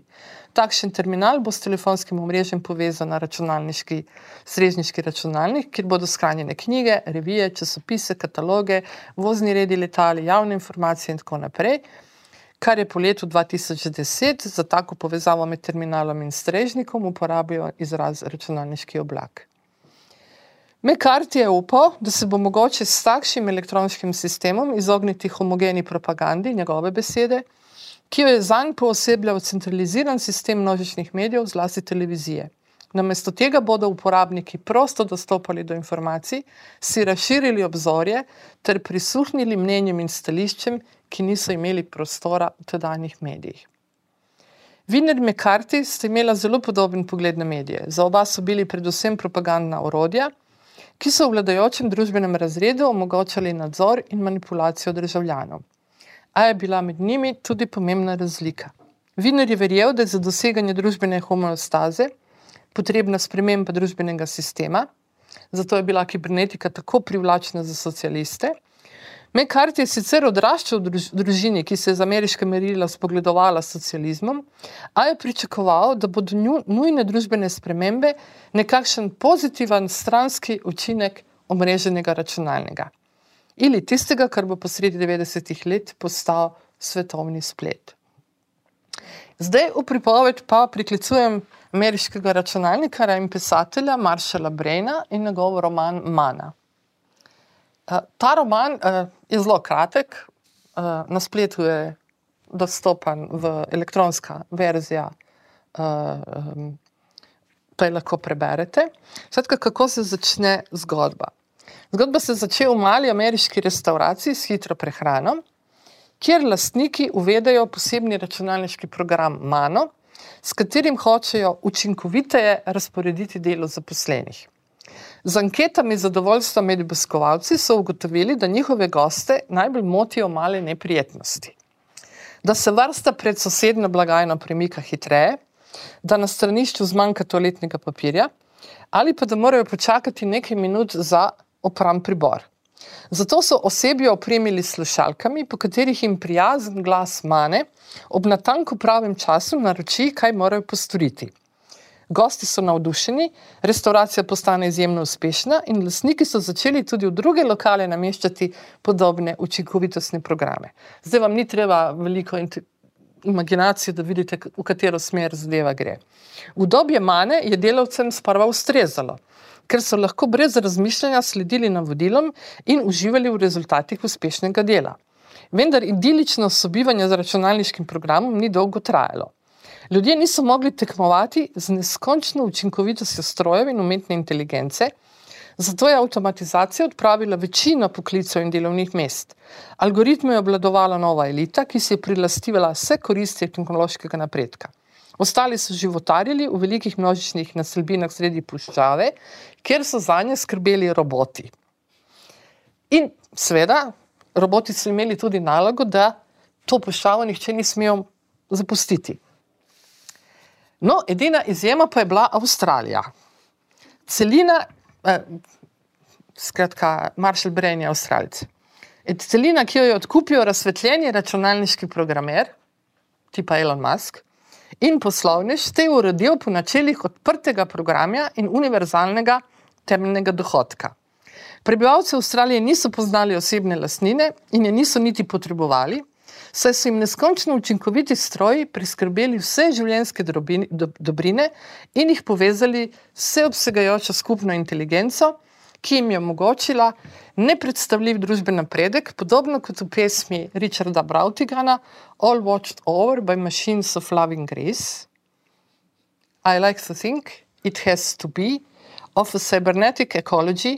Takšen terminal bo s telefonskim omrežjem povezan na računalniški, srežniški računalnik, kjer bodo shranjene knjige, revije, časopise, kataloge, vozni redi letali, javne informacije in tako naprej. Kar je po letu 2010 za tako povezavo med terminalom in strežnikom uporabil izraz računalniški oblak. McCarthy je upal, da se bo mogoče s takšnim elektronskim sistemom izogniti homogeni propagandi, njegove besede, ki jo je zanj poosebljal centraliziran sistem množičnih medijev, zlasti televizije. Namesto tega bodo uporabniki prosto dostopali do informacij, si razširili obzorje ter prisluhnili mnenjem in stališčem, ki niso imeli prostora v tedanjih medijih. Viner in McCarthy sta imela zelo podoben pogled na medije. Za oba so bili predvsem propagandna orodja, ki so v vladajočem družbenem razredu omogočali nadzor in manipulacijo državljanov. A je bila med njimi tudi pomembna razlika. Viner je verjel, da je za doseganje družbene homeostaze potrebna sprememba družbenega sistema, zato je bila kibernetika tako privlačna za socialiste. Mekart je sicer odraščal v družini, ki se je z ameriške merila spogledovala s socializmom, a je pričakoval, da bodo nujne družbene spremembe nekakšen pozitiven stranski učinek omreženega računalnega. Ali tistega, kar bo posredi 90-ih let postal svetovni splet. Zdaj v pripoved pa priklicujem ameriškega računalnika in pisatelja Maršala Brejna in njegov roman Mana. Uh, ta roman uh, je zelo kratek, uh, na spletu je dostopen v elektronska verzija, pa jo lahko preberete. Svetka, kako se začne zgodba? Zgodba se začne v mali ameriški restauraciji s hitro prehrano, kjer lastniki uvedejo posebni računalniški program Mano, s katerim hočejo učinkoviteje razporediti delo zaposlenih. Z anketami zadovoljstva med obiskovalci so ugotovili, da njihove goste najbolj motijo male neprijetnosti. Da se vrsta pred sosednjo blagajno premika hitreje, da na stranišču zmanjka toaletnega papirja, ali pa da morajo počakati nekaj minut za opram pribor. Zato so osebje opremili slušalkami, po katerih jim prijazen glas mane ob natanko pravem času naroči, kaj morajo postoriti. Gosti so navdušeni, restauracija postane izjemno uspešna in lastniki so začeli tudi v druge lokale nameščati podobne učinkovitostne programe. Zdaj vam ni treba veliko imaginacije, da vidite, v katero smer zadeva gre. V dobje mane je delavcem sprva ustrezalo ker so lahko brez razmišljanja sledili navodilom in uživali v rezultatih uspešnega dela. Vendar idilično sobivanje z računalniškim programom ni dolgo trajalo. Ljudje niso mogli tekmovati z neskončno učinkovitostjo strojev in umetne inteligence, zato je avtomatizacija odpravila večino poklicov in delovnih mest. Algoritme je obladovala nova elita, ki si je prilastivala vse koristi tehnološkega napredka. Ostali so životarili v velikih množičnih naselbinah sredi puščave, kjer so za nje skrbeli roboti. In seveda, roboti so imeli tudi nalogo, da to puščavo nihče ni smel zapustiti. No, edina izjema pa je bila Avstralija. Celina, eh, skratka, Marshall Brain je Avstralci. Celina, ki jo je odkupil razsvetljeni računalniški programer, tipa Elon Musk, in poslovnež te je uredil po načelih odprtega programa in univerzalnega temeljnega dohodka. Prebivalci Avstralije niso poznali osebne lastnine in je niso niti potrebovali, saj so jim neskončno učinkoviti stroji priskrbeli vse življenjske dobrine in jih povezali vseobsegajočo skupno inteligenco, ki jim je omogočila nepredstavljiv družben napredek, podobno kot v pesmi Richarda Brautigana All Watched Over by Machines of Loving Grace. I like to think it has to be of a cybernetic ecology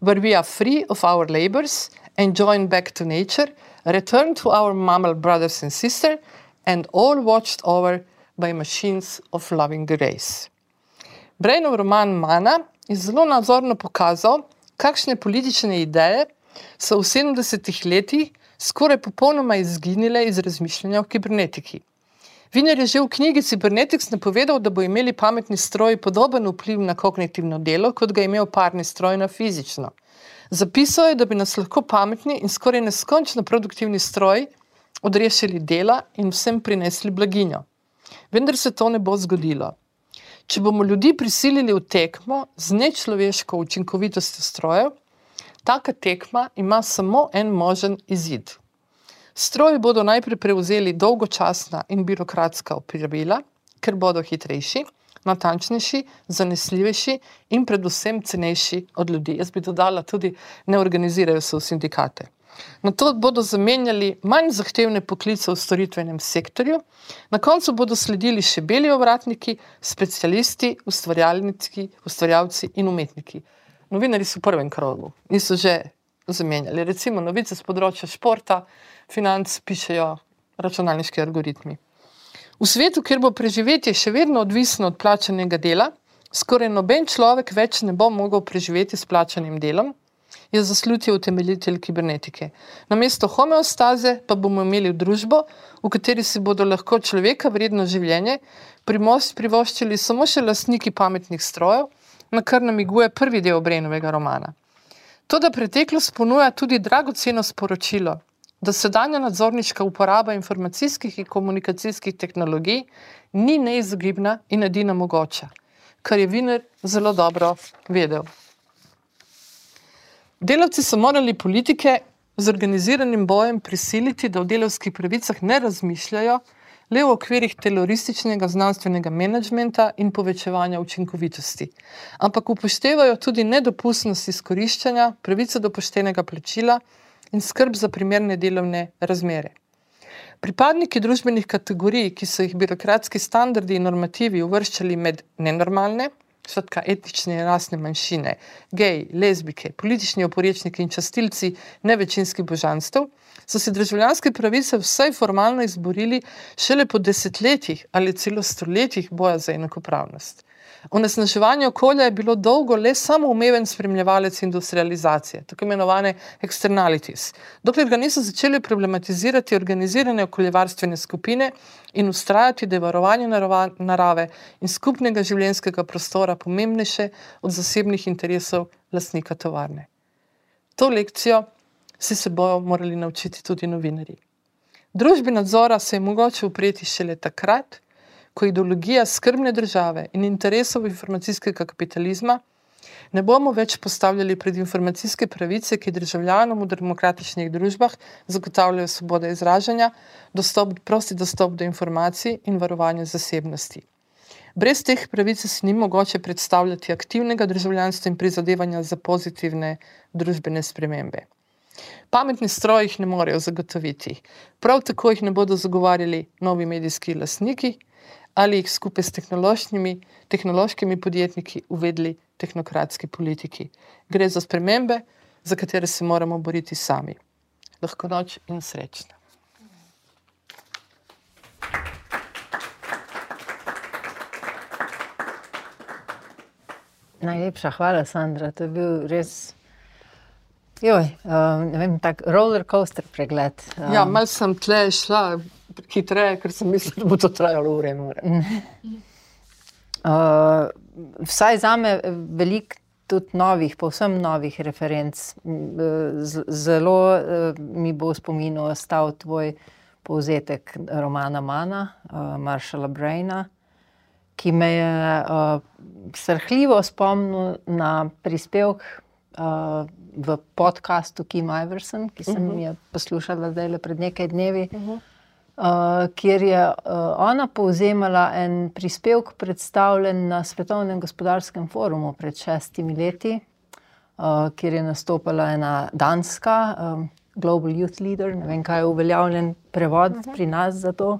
where we are free of our labors and join back to nature, return to our mammal brothers and sisters, and all watched over by machines of loving grace. Brainov roman Mana je zelo nadzorno pokazal, kakšne politične ideje so v 70-ih letih skoraj popolnoma izginile iz razmišljanja o kibernetiki. Viner je že v knjigi Cybernetics napovedal, da bo imeli pametni stroji podoben vpliv na kognitivno delo, kot ga je imel parni stroj na fizično. Zapisal je, da bi nas lahko pametni in skoraj neskončno produktivni stroji odrešili dela in vsem prinesli blaginjo. Vendar se to ne bo zgodilo. Če bomo ljudi prisilili v tekmo z nečloveško učinkovitostjo strojev, taka tekma ima samo en možen izid. Stroji bodo najprej prevzeli dolgočasna in birokratska opravila, ker bodo hitrejši, natančnejši, zanesljivejši in predvsem cenejši od ljudi. Jaz bi dodala tudi, ne organizirajo se v sindikate. Na to bodo zamenjali manj zahtevne poklice v storitvenem sektorju, na koncu bodo sledili še beli ovratniki, specialisti, ustvarjalci in umetniki. Novinari so v prvem krogu in so že zamenjali. Recimo novice z področja športa, financ pišejo računalniški algoritmi. V svetu, kjer bo preživetje še vedno odvisno od plačanega dela, skoraj noben človek več ne bo mogel preživeti s plačanim delom, je zaslutil utemeljitelj kibernetike. Na mesto homeostaze pa bomo imeli družbo, v kateri si bodo lahko človeka vredno življenje privoščili samo še lastniki pametnih strojev, na kar namiguje prvi del Brenovega romana. To, da preteklost ponuja tudi dragoceno sporočilo, da sedanja nadzorniška uporaba informacijskih in komunikacijskih tehnologij ni neizogibna in edina mogoča, kar je Viner zelo dobro vedel. Delavci so morali politike z organiziranim bojem prisiliti, da o delovskih pravicah ne razmišljajo le v okvirih terorističnega znanstvenega menedžmenta in povečevanja učinkovitosti, ampak upoštevajo tudi nedopustnost izkoriščanja, pravico do poštenega plačila in skrb za primerne delovne razmere. Pripadniki družbenih kategorij, ki so jih birokratski standardi in normativi uvrščali med nenormalne, skratka etične in rasne manjšine, gej, lezbike, politični oporečniki in častilci nevečinskih božanstv, so si državljanske pravice vsaj formalno izborili šele po desetletjih ali celo stoletjih boja za enakopravnost. Onesnaževanje okolja je bilo dolgo le samo umeven spremljevalec industrializacije, tako imenovane externalities, dokler ga niso začeli problematizirati organizirane okoljevarstvene skupine in ustrajati, da je varovanje narave in skupnega življenjskega prostora pomembnejše od zasebnih interesov lastnika tovarne. To lekcijo si se bojo morali naučiti tudi novinari. Družbi nadzora se je mogoče upreti šele takrat, ko ideologija skrbne države in interesov informacijskega kapitalizma ne bomo več postavljali pred informacijske pravice, ki državljanom v demokratičnih družbah zagotavljajo svobodo izražanja, dostop, prosti dostop do informacij in varovanje zasebnosti. Brez teh pravic si ni mogoče predstavljati aktivnega državljanstva in prizadevanja za pozitivne družbene spremembe. Pametni stroji jih ne morejo zagotoviti, prav tako jih ne bodo zagovarjali novi medijski lastniki, ali jih skupaj s tehnološkimi, podjetniki uvedli tehnokratski politiki. Gre za spremembe, za katere se moramo boriti sami. Lahko noč in srečno.
Najlepša hvala, Sandra. To je bil res. Joj, uh, ne vem, tak roller coaster pregled.
Uh. Ja, malo sem tle šla hitreje, ker sem mislila, da bo to trajalo ure in ure.
Uh, vsaj za me veliko tudi novih, povsem novih referenc. Zelo uh, mi bo v spominu ostal tvoj povzetek romana Mana, uh, Maršala Braina, ki me je uh, srhljivo spomnil na prispevek uh, v podkastu Kim Iverson, ki sem uh mhm. -huh. jo poslušala zdaj le pred nekaj dnevi. Uh -huh. Uh, kjer je uh, ona povzemala en prispevek, predstavljen na Svetovnem gospodarskem forumu pred šestimi leti, uh, kjer je nastopila ena danska, Global Youth Leader, ne vem, kaj je uveljavljen prevod uh mhm. pri nas za to.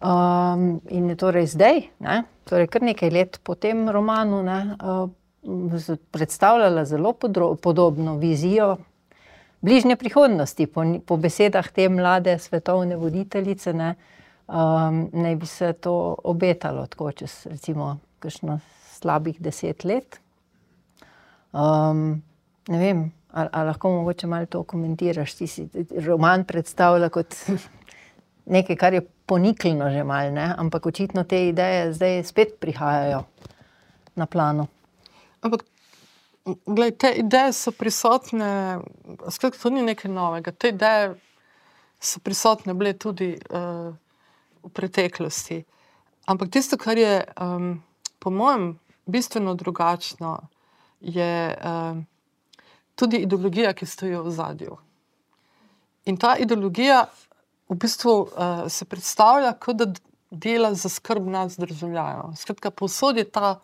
Um, in je torej zdaj, ne, torej kar nekaj let po tem romanu, ne, uh, predstavljala zelo podobno vizijo bližnje prihodnosti. Po, po besedah te mlade svetovne voditeljice, ne, um, ne bi se to obetalo tako čez recimo kakšno slabih deset let. Um, ne vem, ali, lahko mogoče malo to komentiraš. Ti si roman predstavlja kot nekaj, kar je poniklino že malo, ne? ampak očitno te ideje zdaj spet prihajajo na plano.
Ampak, gledaj, te ideje so prisotne, skratka, to ni nekaj novega. Te ideje so prisotne bile tudi uh, v preteklosti. Ampak tisto, kar je um, po mojem bistveno drugačno, je um, tudi ideologija, ki stoji v zadju. In ta ideologija v bistvu uh, se predstavlja, kot da dela za skrb nas, državljanov. Skratka, posod je ta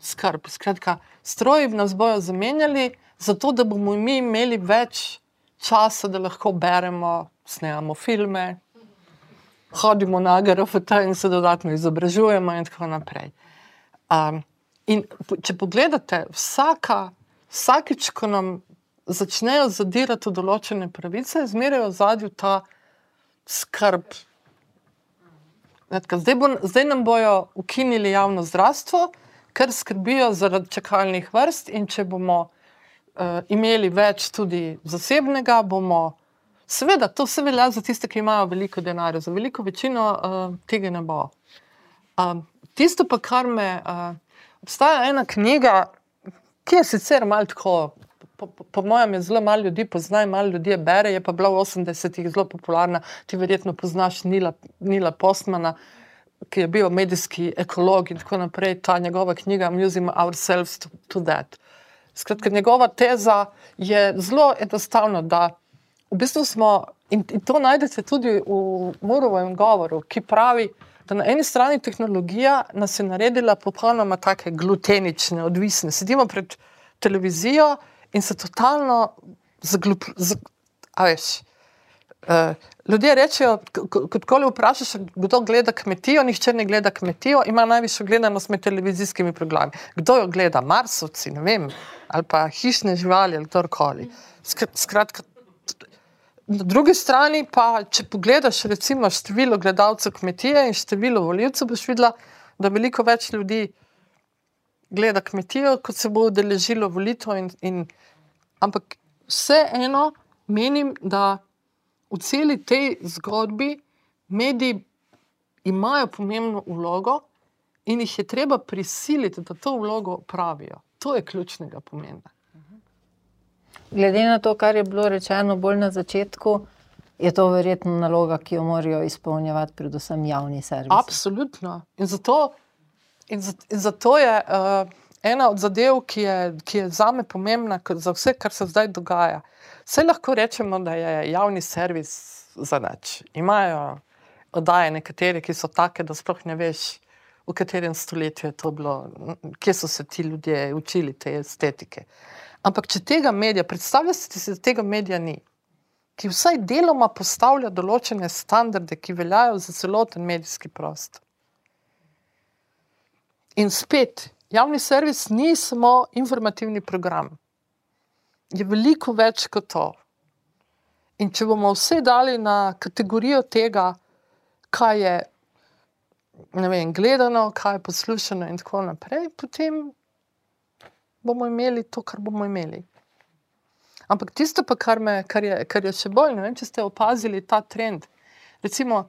skrb. Skratka, stroji nas bojo zamenjali, zato da bomo mi imeli več časa, da lahko beremo, snemamo filme, hodimo na GRFT in se dodatno izobražujemo, in tako naprej. Um, in če pogledate, vsaka, vsakič, ko nam začnejo zadirati določene pravice, zmeraj v zadju ta skrb. Zdaj, bo, zdaj nam bojo ukinili javno zdravstvo, ker skrbijo zaradi čakalnih vrst, in če bomo uh, imeli več tudi zasebnega, bomo. Seveda, to se velja za tiste, ki imajo veliko denarja, za veliko večino uh, tega ne bo. Um, tisto, pa, kar me. Uh, obstaja ena knjiga, ki je sicer malo tako, po, po, po mojem, je zelo malo ljudi poznajo, malo ljudi bere, je pa bila v 80-ih zelo popularna. Ti verjetno poznaš Nila, Nila Postmana, ki je bil medijski ekolog in tako naprej. Ta njegova knjiga, Musing Ourselves to, to That. Skratka, njegova teza je zelo enostavna, da v bistvu smo, in, in to najdete tudi v Murovem govoru, ki pravi, da na eni strani tehnologija nas je naredila popolnoma tako glutenične, odvisne. Sedimo pred televizijo in se totalno zaglupljamo. Uh, ljudje rečejo, kot koli vprašaš, kdo gleda kmetijo, nihče ne gleda kmetijo, ima najvišjo gledanost med televizijskimi programi. Kdo jo gleda, Marsovci, ne vem, ali pa hišne živali ali kdorkoli. Skratka, na drugi strani pa, če pogledaš recimo število gledalcev kmetije in število voljivcev, boš videla, da veliko več ljudi gleda kmetijo, kot se bo udeležilo volitev. In, in, ampak vseeno menim, da v celi tej zgodbi mediji imajo pomembno vlogo in jih je treba prisiliti, da to vlogo pravijo. To je ključnega pomena.
Glede na to, kar je bilo rečeno bolj na začetku, je to verjetno naloga, ki jo morajo izpolnjevati, predvsem javni servis.
Absolutno. In zato, in zato, in zato je uh, ena od zadev, ki je, ki je za me pomembna, za vse, kar se zdaj dogaja. Vse lahko rečemo, da je javni servis za nič. Imajo oddaje nekatere, ki so take, da sploh ne veš, v katerem stoletju je to bilo, kje so se ti ljudje učili te estetike. Ampak če tega medija, predstavljate si, da tega medija ni, ki vsaj deloma postavlja določene standarde, ki veljajo za celoten medijski prostor. In spet, javni servis ni samo informativni program je veliko več kot to. In če bomo vse dali na kategorijo tega, kaj je vem, gledano, kaj je poslušano, in tako naprej, potem bomo imeli to, kar bomo imeli. Ampak tisto, pa, kar, me, kar, je, kar je še bolj, ne vem, če ste opazili ta trend. Recimo,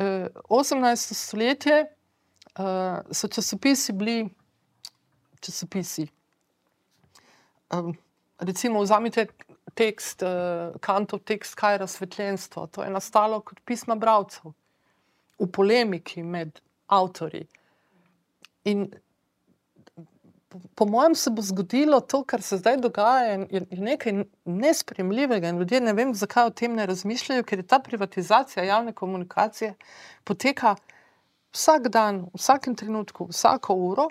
eh, 18. stoletje eh, so časopisi bili časopisi. Um, recimo, vzamite tekst, uh, kantov tekst, kaj je razsvetljenstvo. To je nastalo kot pisma bralcev v polemiki med avtori. In po, po mojem se bo zgodilo to, kar se zdaj dogaja, je, je nekaj nespremljivega in ljudje ne vem, zakaj o tem ne razmišljajo, ker je ta privatizacija javne komunikacije poteka vsak dan, v vsakem trenutku, vsako uro.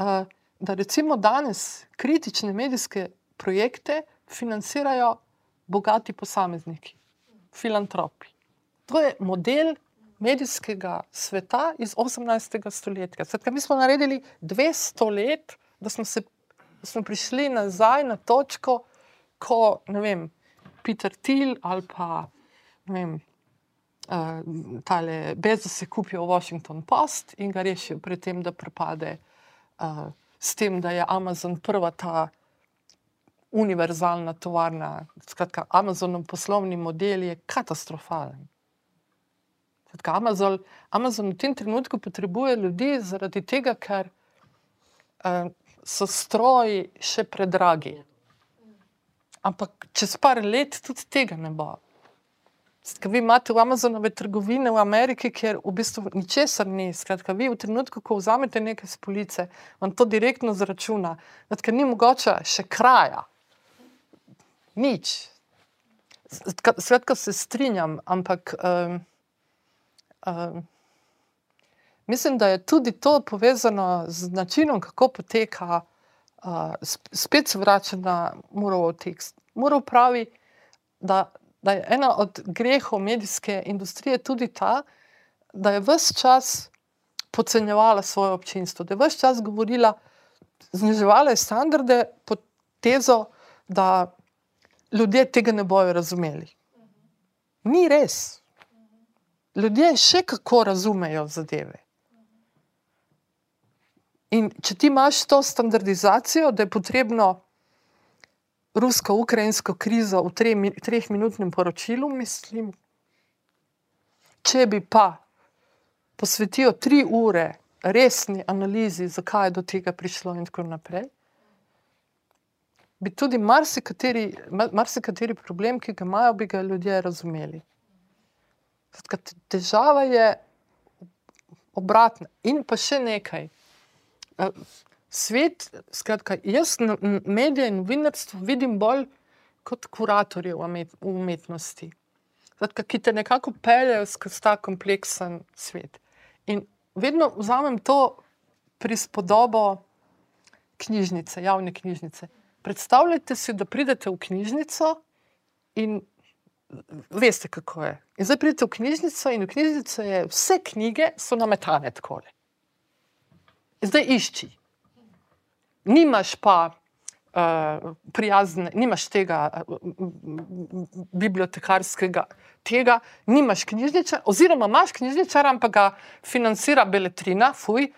Uh, da recimo danes kritične medijske projekte financirajo bogati posamezniki, filantropi. To je model medijskega sveta iz 18. stoletja. Svetka, mi smo naredili 200 let, da smo, se, da smo prišli nazaj na točko, ko vem, Peter Thiel ali pa vem, uh, Bezos se kupijo Washington Post in ga rešijo pred tem, da propade. Uh, S tem, da je Amazon prva ta univerzalna tovarna. Skratka, Amazonov poslovni model je katastrofalen. Skratka, Amazon, Amazon v tem trenutku potrebuje ljudi zaradi tega, ker uh, so stroji še predragi. Ampak čez par let tudi tega ne bo. Skratka, vi imate v Amazonove trgovine v Ameriki, kjer v bistvu ničesar ni. Skratka, vi v trenutku, ko vzamete nekaj z police, vam to direktno zračuna. Skratka, ni mogoče še kraja nič. Svetka se strinjam, ampak um, um, mislim, da je tudi to povezano z načinom, kako poteka. Uh, spet se vrača na Murov tekst. Murov pravi, da, da je ena od grehov medijske industrije tudi ta, da je vse čas podcenjevala svoje občinstvo, da je vse čas govorila, zniževala je standarde pod tezo, da ljudje tega ne bodo razumeli. Ni res. Ljudje še kako razumejo zadeve. In če ti imaš to standardizacijo, da je potrebno rusko-ukrajinsko krizo v treh minutnem poročilu, mislim, če bi pa posvetijo tri ure resni analizi, zakaj je do tega prišlo, in tako naprej, bi tudi marsikateri, marsikateri problem, ki ga imajo, bi ga ljudje razumeli. Zatka, težava je obratna. In pa še nekaj. Svet, skratka, jaz medije in novinarstvo vidim bolj kot kuratorje v umetnosti, Zatka, ki te nekako peljejo skozi ta kompleksen svet. In vedno vzamem to prispodobo knjižnice, javne knjižnice. Predstavljajte si, da pridete v knjižnico in veste, kako je. In zdaj pridete v knjižnico in v knjižnici je vse knjige so nametane tako. Zdaj išči. Nimaš pa uh, prijazne, nimaš tega uh, bibliotekarskega tega, nimaš knjižničara, oziroma imaš knjižničara, ampak ga financira Beletrina, fuj,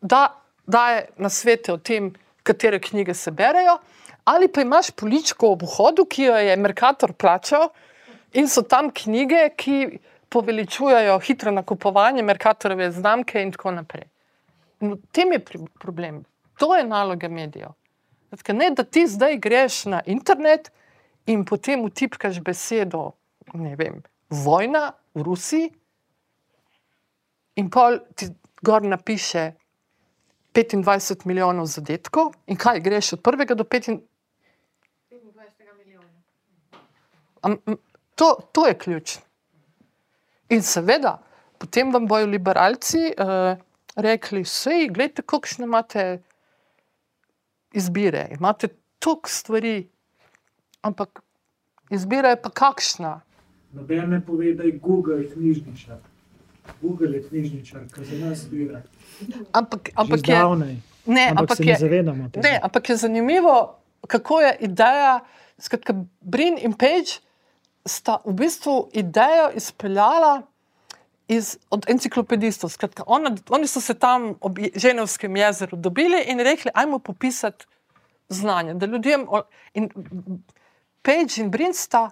da daje na svete o tem, katere knjige se berejo, ali pa imaš poličko ob vhodu, ki jo je Merkator plačal in so tam knjige, ki poveličujejo hitro nakupovanje Merkatorove znamke in tako naprej. V tem je problem. To je naloga medijev. Ne, da ti zdaj greš na internet in potem utipkaš besedo ne vem, vojna v Rusiji, in pol ti gor napiše 25 milijonov zadetkov, in kaj greš od prvega do 25 milijonov. To, to je ključ. In seveda, potem vam bojo liberalci uh, rekli: Sej, gledite, kakšne imate izbire, imate toliko stvari, ampak izbira je pa kakšna.
Noben ne pove, da je Google knjižničar. Google je knjižničar, ki za nas zbira.
Ampak, ampak, je,
ne, ampak, ampak, je,
ne, ampak je zanimivo, kako je ideja, skratka, Brin in Page sta v bistvu idejo izpeljala. Iz, od enciklopedistov. Skratka, ona, oni so se tam ob Ženevskem jezeru dobili in rekli: Ajmo popisati znanje. Da ljudem, in Page in Brinsta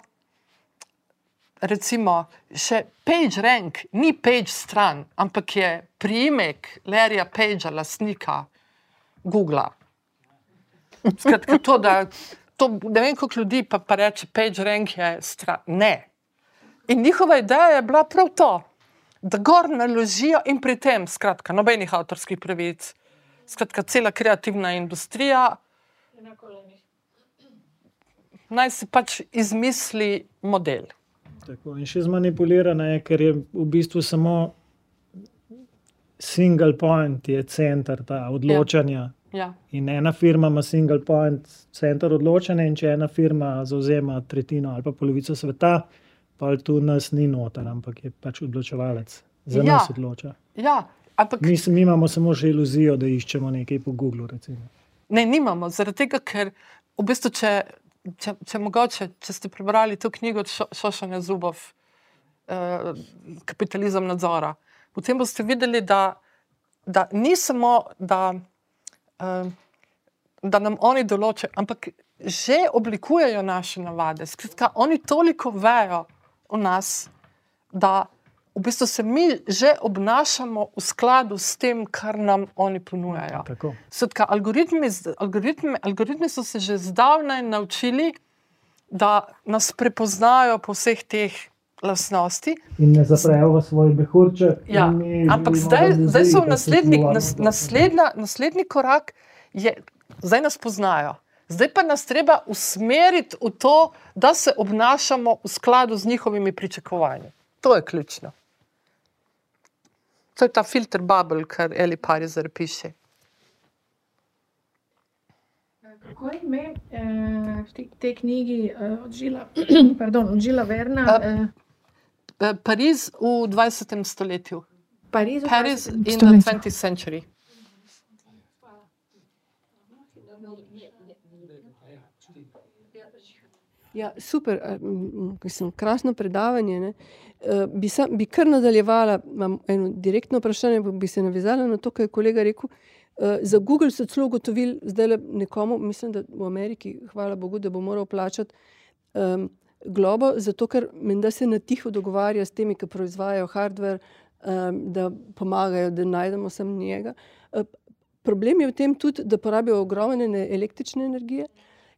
recimo, še page rank, ni page stran, ampak je priimek Larryja Pagea, lastnika Google. Skratka, to, da to, ne vem, koliko ljudi pa, pa reče, page rank je stran. Ne. In njihova ideja je bila prav to, da gor naložijo in pri tem, skratka, nobenih avtorskih pravic, skratka, cela kreativna industrija. Naj si pač izmisli model.
Tako, in še zmanipulirana je, ker je v bistvu samo single point, je center ta odločanja.
Ja. Ja.
In ena firma ima single point, center odločanja, in če ena firma zauzema tretjino ali pa polovico sveta, pa tu nas ni noter, ampak je pač odločevalec. Za ja. nas odloča.
Ja, ampak...
mi, mi imamo samo še iluzijo, da iščemo nekaj po Googlu. Recimo.
Ne, nimamo, zaradi tega, ker v bistvu, če če, če mogoče, če ste prebrali to knjigo od Šošanja Zubov, eh, Kapitalizem nadzora, potem boste videli, da, da ni samo, da, eh, da nam oni določajo, ampak že oblikujejo naše navade. Skratka, oni toliko vejo o nas, da v bistvu se mi že obnašamo v skladu s tem, kar nam oni ponujajo. Skratka, algoritmi, algoritmi, algoritmi so se že zdavnaj naučili, da nas prepoznajo po vseh teh lastnosti.
In ne zaprejo v svoj mehurček.
Ja. Ampak zdaj, zdaj so naslednji, nas, naslednja, naslednji korak, je, zdaj nas poznajo. Zdaj pa nas treba usmeriti v to, da se obnašamo v skladu z njihovimi pričakovanji. To je ključno. To je ta filter bubble, kar Eli Parizer piše.
Kako je ime eh, te, knjigi eh, od Žila, pardon, od Žila Verna?
A,
Eh,
Eh, Pariz v 20. stoletju.
Pariz, 20.
in the
stoletju.
20th century.
Ja, super, mislim, krasno predavanje. Eh, Bi, sam, bi kar nadaljevala, imam eno direktno vprašanje, pa bi se navezala na to, kar je kolega rekel. Eh, Za Google so celo ugotovili, zdaj le nekomu, mislim, da v Ameriki, hvala Bogu, da bo moral plačati um, globo, zato ker menda se na tiho dogovarja s temi, ki proizvajajo hardware, um, da pomagajo, da najdemo sem njega. Eh, Problem je v tem tudi, da porabijo ogromne ne- električne energije.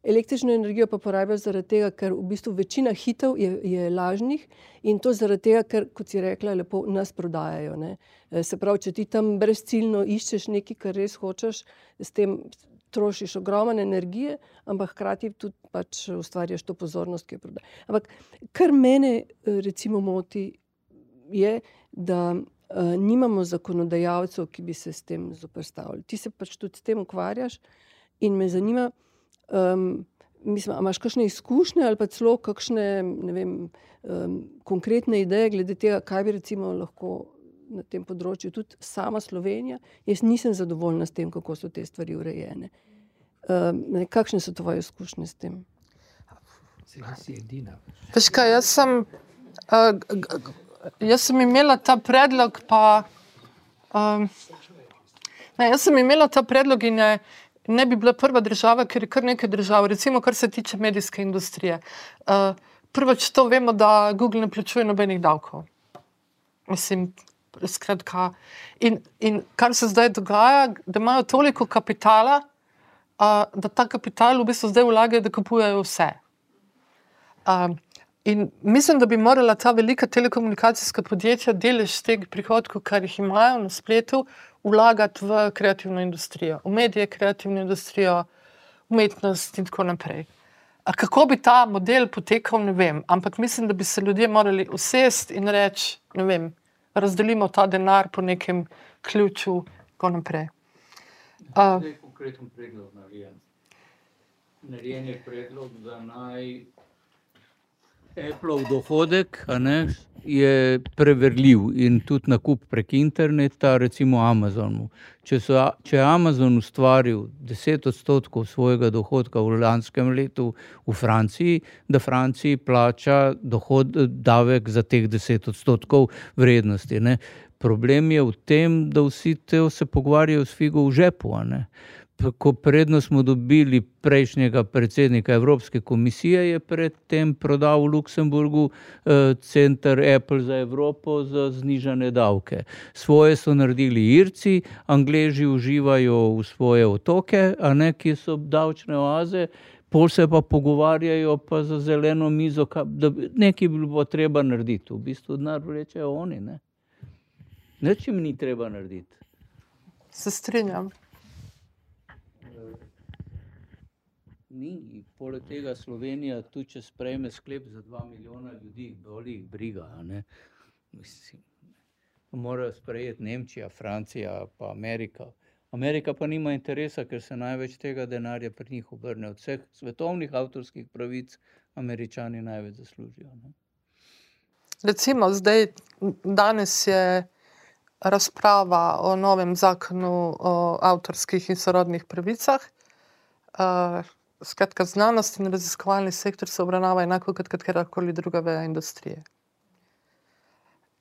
Električno energijo pa porabijo zaradi tega, ker v bistvu večina hitov je, je lažnih in to zaradi tega, ker, kot si rekla, lepo nas prodajajo. Ne. Eh, Se pravi, če ti tam brezciljno iščeš nekaj, kar res hočeš, s tem trošiš ogromne energije, ampak hkrati tudi pač ustvarjaš to pozornost, ki jo prodajajo. Ampak kar mene eh, recimo moti, je, da uh, nimamo zakonodajalcev, ki bi se s tem zoprstavili. Ti se pač tudi s tem ukvarjaš in me zanima, um, mislim, imaš kakšne izkušnje ali pa celo kakšne ne vem, um, konkretne ideje glede tega, kaj bi recimo lahko na tem področju tudi sama Slovenija. Jaz nisem zadovoljna s tem, kako so te stvari urejene. Um, ne, kakšne so tvoje izkušnje s tem?
Veš kaj, jaz sem, uh, jaz sem imela ta predlog, pa. Um, ne, jaz sem imela ta predlog in je, ne bi bila prva država, ker je kar nekaj držav, recimo, kar se tiče medijske industrije. Uh, prvič to vemo, da Google ne plačuje nobenih davkov. Mislim, skratka. In, in kar se zdaj dogaja, da imajo toliko kapitala, uh, da ta kapital v bistvu zdaj vlagajo, da kupujejo vse. Um, in mislim, da bi morala ta velika telekomunikacijska podjetja delež teh prihodkov, kar jih imajo na spletu, vlagati v kreativno industrijo, v medije, kreativno industrijo, umetnost in tako naprej. A kako bi ta model potekal, ne vem, ampak mislim, da bi se ljudje morali usesti in reči, ne vem, razdelimo ta denar po nekem ključu in tako naprej. Uh,
Zdaj konkreten predlog narejen. Narejen je predlog, da naj Appleov dohodek ne, je preverljiv in tudi nakup prek interneta, recimo Amazonu. Če, so, če je Amazon ustvaril 10 odstotkov svojega dohodka v lanskem letu v Franciji, da Franciji plača dohod, davek za teh 10 odstotkov vrednosti. Ne. Problem je v tem, da vsi te se pogovarjajo s figo v žepu. ne. Ko predno smo dobili prejšnjega predsednika Evropske komisije, je predtem prodal v Luksemburgu eh, center Apple za Evropo za znižane davke. Svoje so naredili Irci, Angleži uživajo v svoje otoke, a ne ki so davčne oaze. Pol se pa pogovarjajo pa za zeleno mizo, ka- da nekaj bi bilo treba narediti. V bistvu denar vrečejo oni. Ne? Nič jim ni treba narediti.
se strinjam.
Ni, poleg tega Slovenija, tudi če sprejme sklep za 2 milijona ljudi, boli jih briga. ne. Mislim, morajo sprejeti Nemčija, Francija, pa Amerika. Amerika pa nima interesa, ker se največ tega denarja pri njih obrne. Od vseh svetovnih avtorskih pravic američani največ zaslužijo. Ne.
Recimo, zdaj, danes je razprava o novem zakonu o avtorskih in sorodnih pravicah. Uh, skratka, znanost in raziskovalni sektor se obravnava enako kot katerakoli druga veja industrije.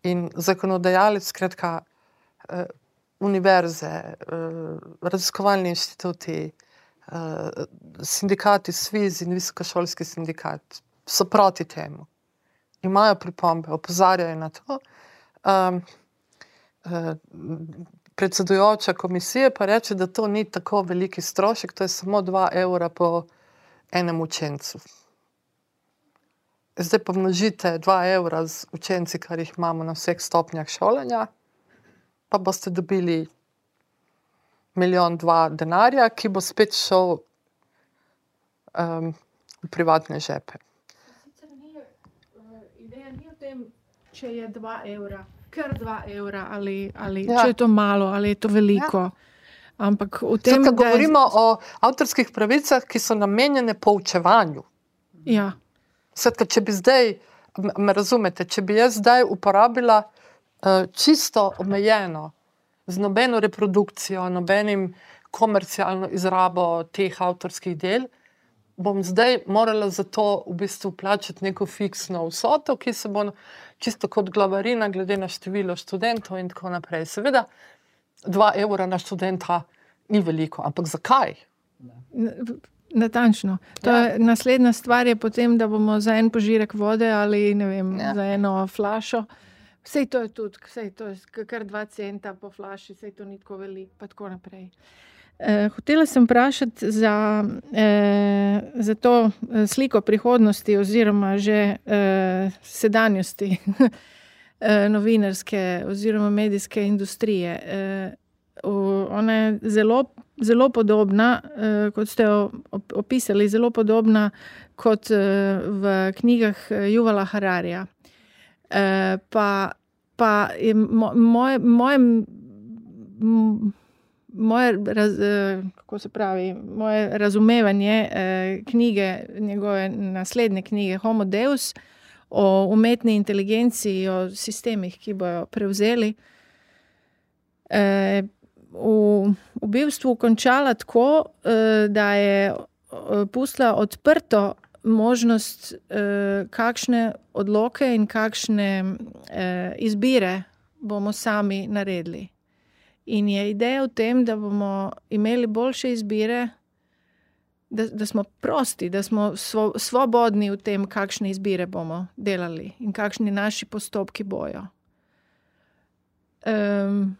In zakonodajalec, skratka, uh, univerze, uh, raziskovalni inštituti, uh, sindikati, SVIZ in visokošolski sindikat so proti temu imajo pripombe, opozarjajo na to. Um, predsedujoča komisije pa reče, da to ni tako veliki strošek, to je samo 2 evra po enem učencu. Zdaj pa množite 2 evra z učenci, kar jih imamo na vseh stopnjah šolanja, pa boste dobili milijon, dva denarja, ki bo spet šel um, v privatne žepe.
Sicer ni, eh, Ideja ni v tem, če je 2 evra, kar 2 evra, ali, ali
Ja.
če je to malo, ali je to veliko. Ja. Ampak v tem,
Tukaj
da je-
govorimo o avtorskih pravicah, ki so namenjene poučevanju.
Ja,
Skratka, če bi zdaj, me razumete, če bi jaz zdaj uporabila uh, čisto omejeno, z nobeno reprodukcijo, nobenim komercialno izrabo teh avtorskih del, bom zdaj morala za to v bistvu plačati neko fiksno vsoto, ki se bo čisto kot glavarina, glede na število študentov in tako naprej. Seveda, dva evra na študenta ni veliko, ampak zakaj?
Natančno. To
Ja.
je, naslednja stvar je potem, da bomo za en požirek vode ali vem,
Ja.
za eno flašo. Vse to je tudi, vsej to je kar dva centa po flaši, vse to ni tako veliko, pa tako naprej. Eh, hotela sem vprašati za, eh, za to eh, sliko prihodnosti, oziroma že eh, sedanjosti eh, novinarske oziroma medijske industrije. Eh, ona je zelo, zelo podobna, eh, kot ste jo op- opisali, zelo podobna kot eh, v knjigah eh, Juvala Hararja. Eh, pa, pa je mo, moje, moje, m- moje, raz, eh, kako se pravi, moje razumevanje eh, knjige, njegove naslednje knjige Homo Deus o umetni inteligenci, o sistemih, ki bojo prevzeli. Eh, v, v bistvu končala tako, eh, da je eh, pustila odprto možnost, eh, kakšne odloke in kakšne eh, izbire bomo sami naredili. In je ideja v tem, da bomo imeli boljše izbire, da, da smo prosti, da smo svo, svobodni v tem, kakšne izbire bomo delali in kakšni naši postopki bojo. Um,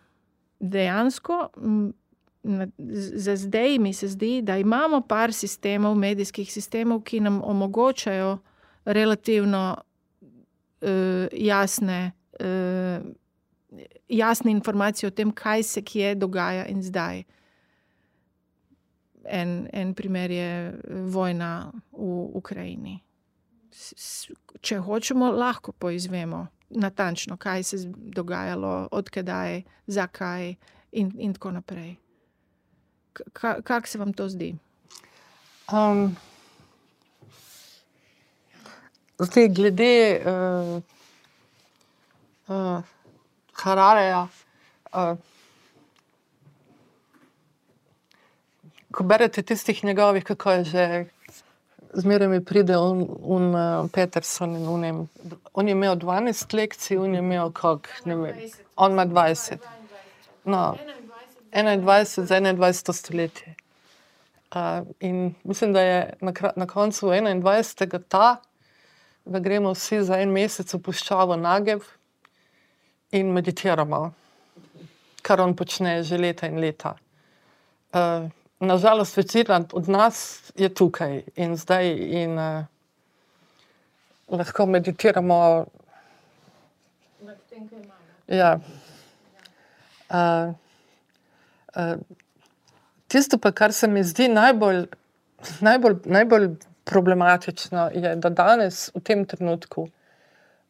dejansko, m, za zdaj mi se zdi, da imamo par sistemov, medijskih sistemov, ki nam omogočajo relativno uh, jasne, uh, jasne informacije o tem, kaj se kje dogaja in zdaj. En, en primer je eh, vojna v Ukrajini. Če hočemo, lahko poizvemo natančno, kaj se je dogajalo, odkdaj, zakaj, in, in tako naprej. K- Kako se vam to zdi?
Um, zdaj, glede uh, uh, Harareja, uh, ko berete tistih njegovih, kako je že, zmeraj mi pride on, on uh, Peterson in unem. On je imel 12 lekcij, on je imel kak, ne vem, on ima 20. No, 21 za 21 stoletje. Uh, in mislim, da je na, na koncu 21. ta, da gremo vsi za en mesec v puščavo Nagev in meditiramo, kar on počne že leta in leta. Uh, Nažalost, večina od nas je tukaj in zdaj in uh, lahko meditiramo. Ja. Uh, uh, tisto, pa, kar se mi zdi najbolj, najbolj, najbolj problematično, je, da danes, v tem trenutku,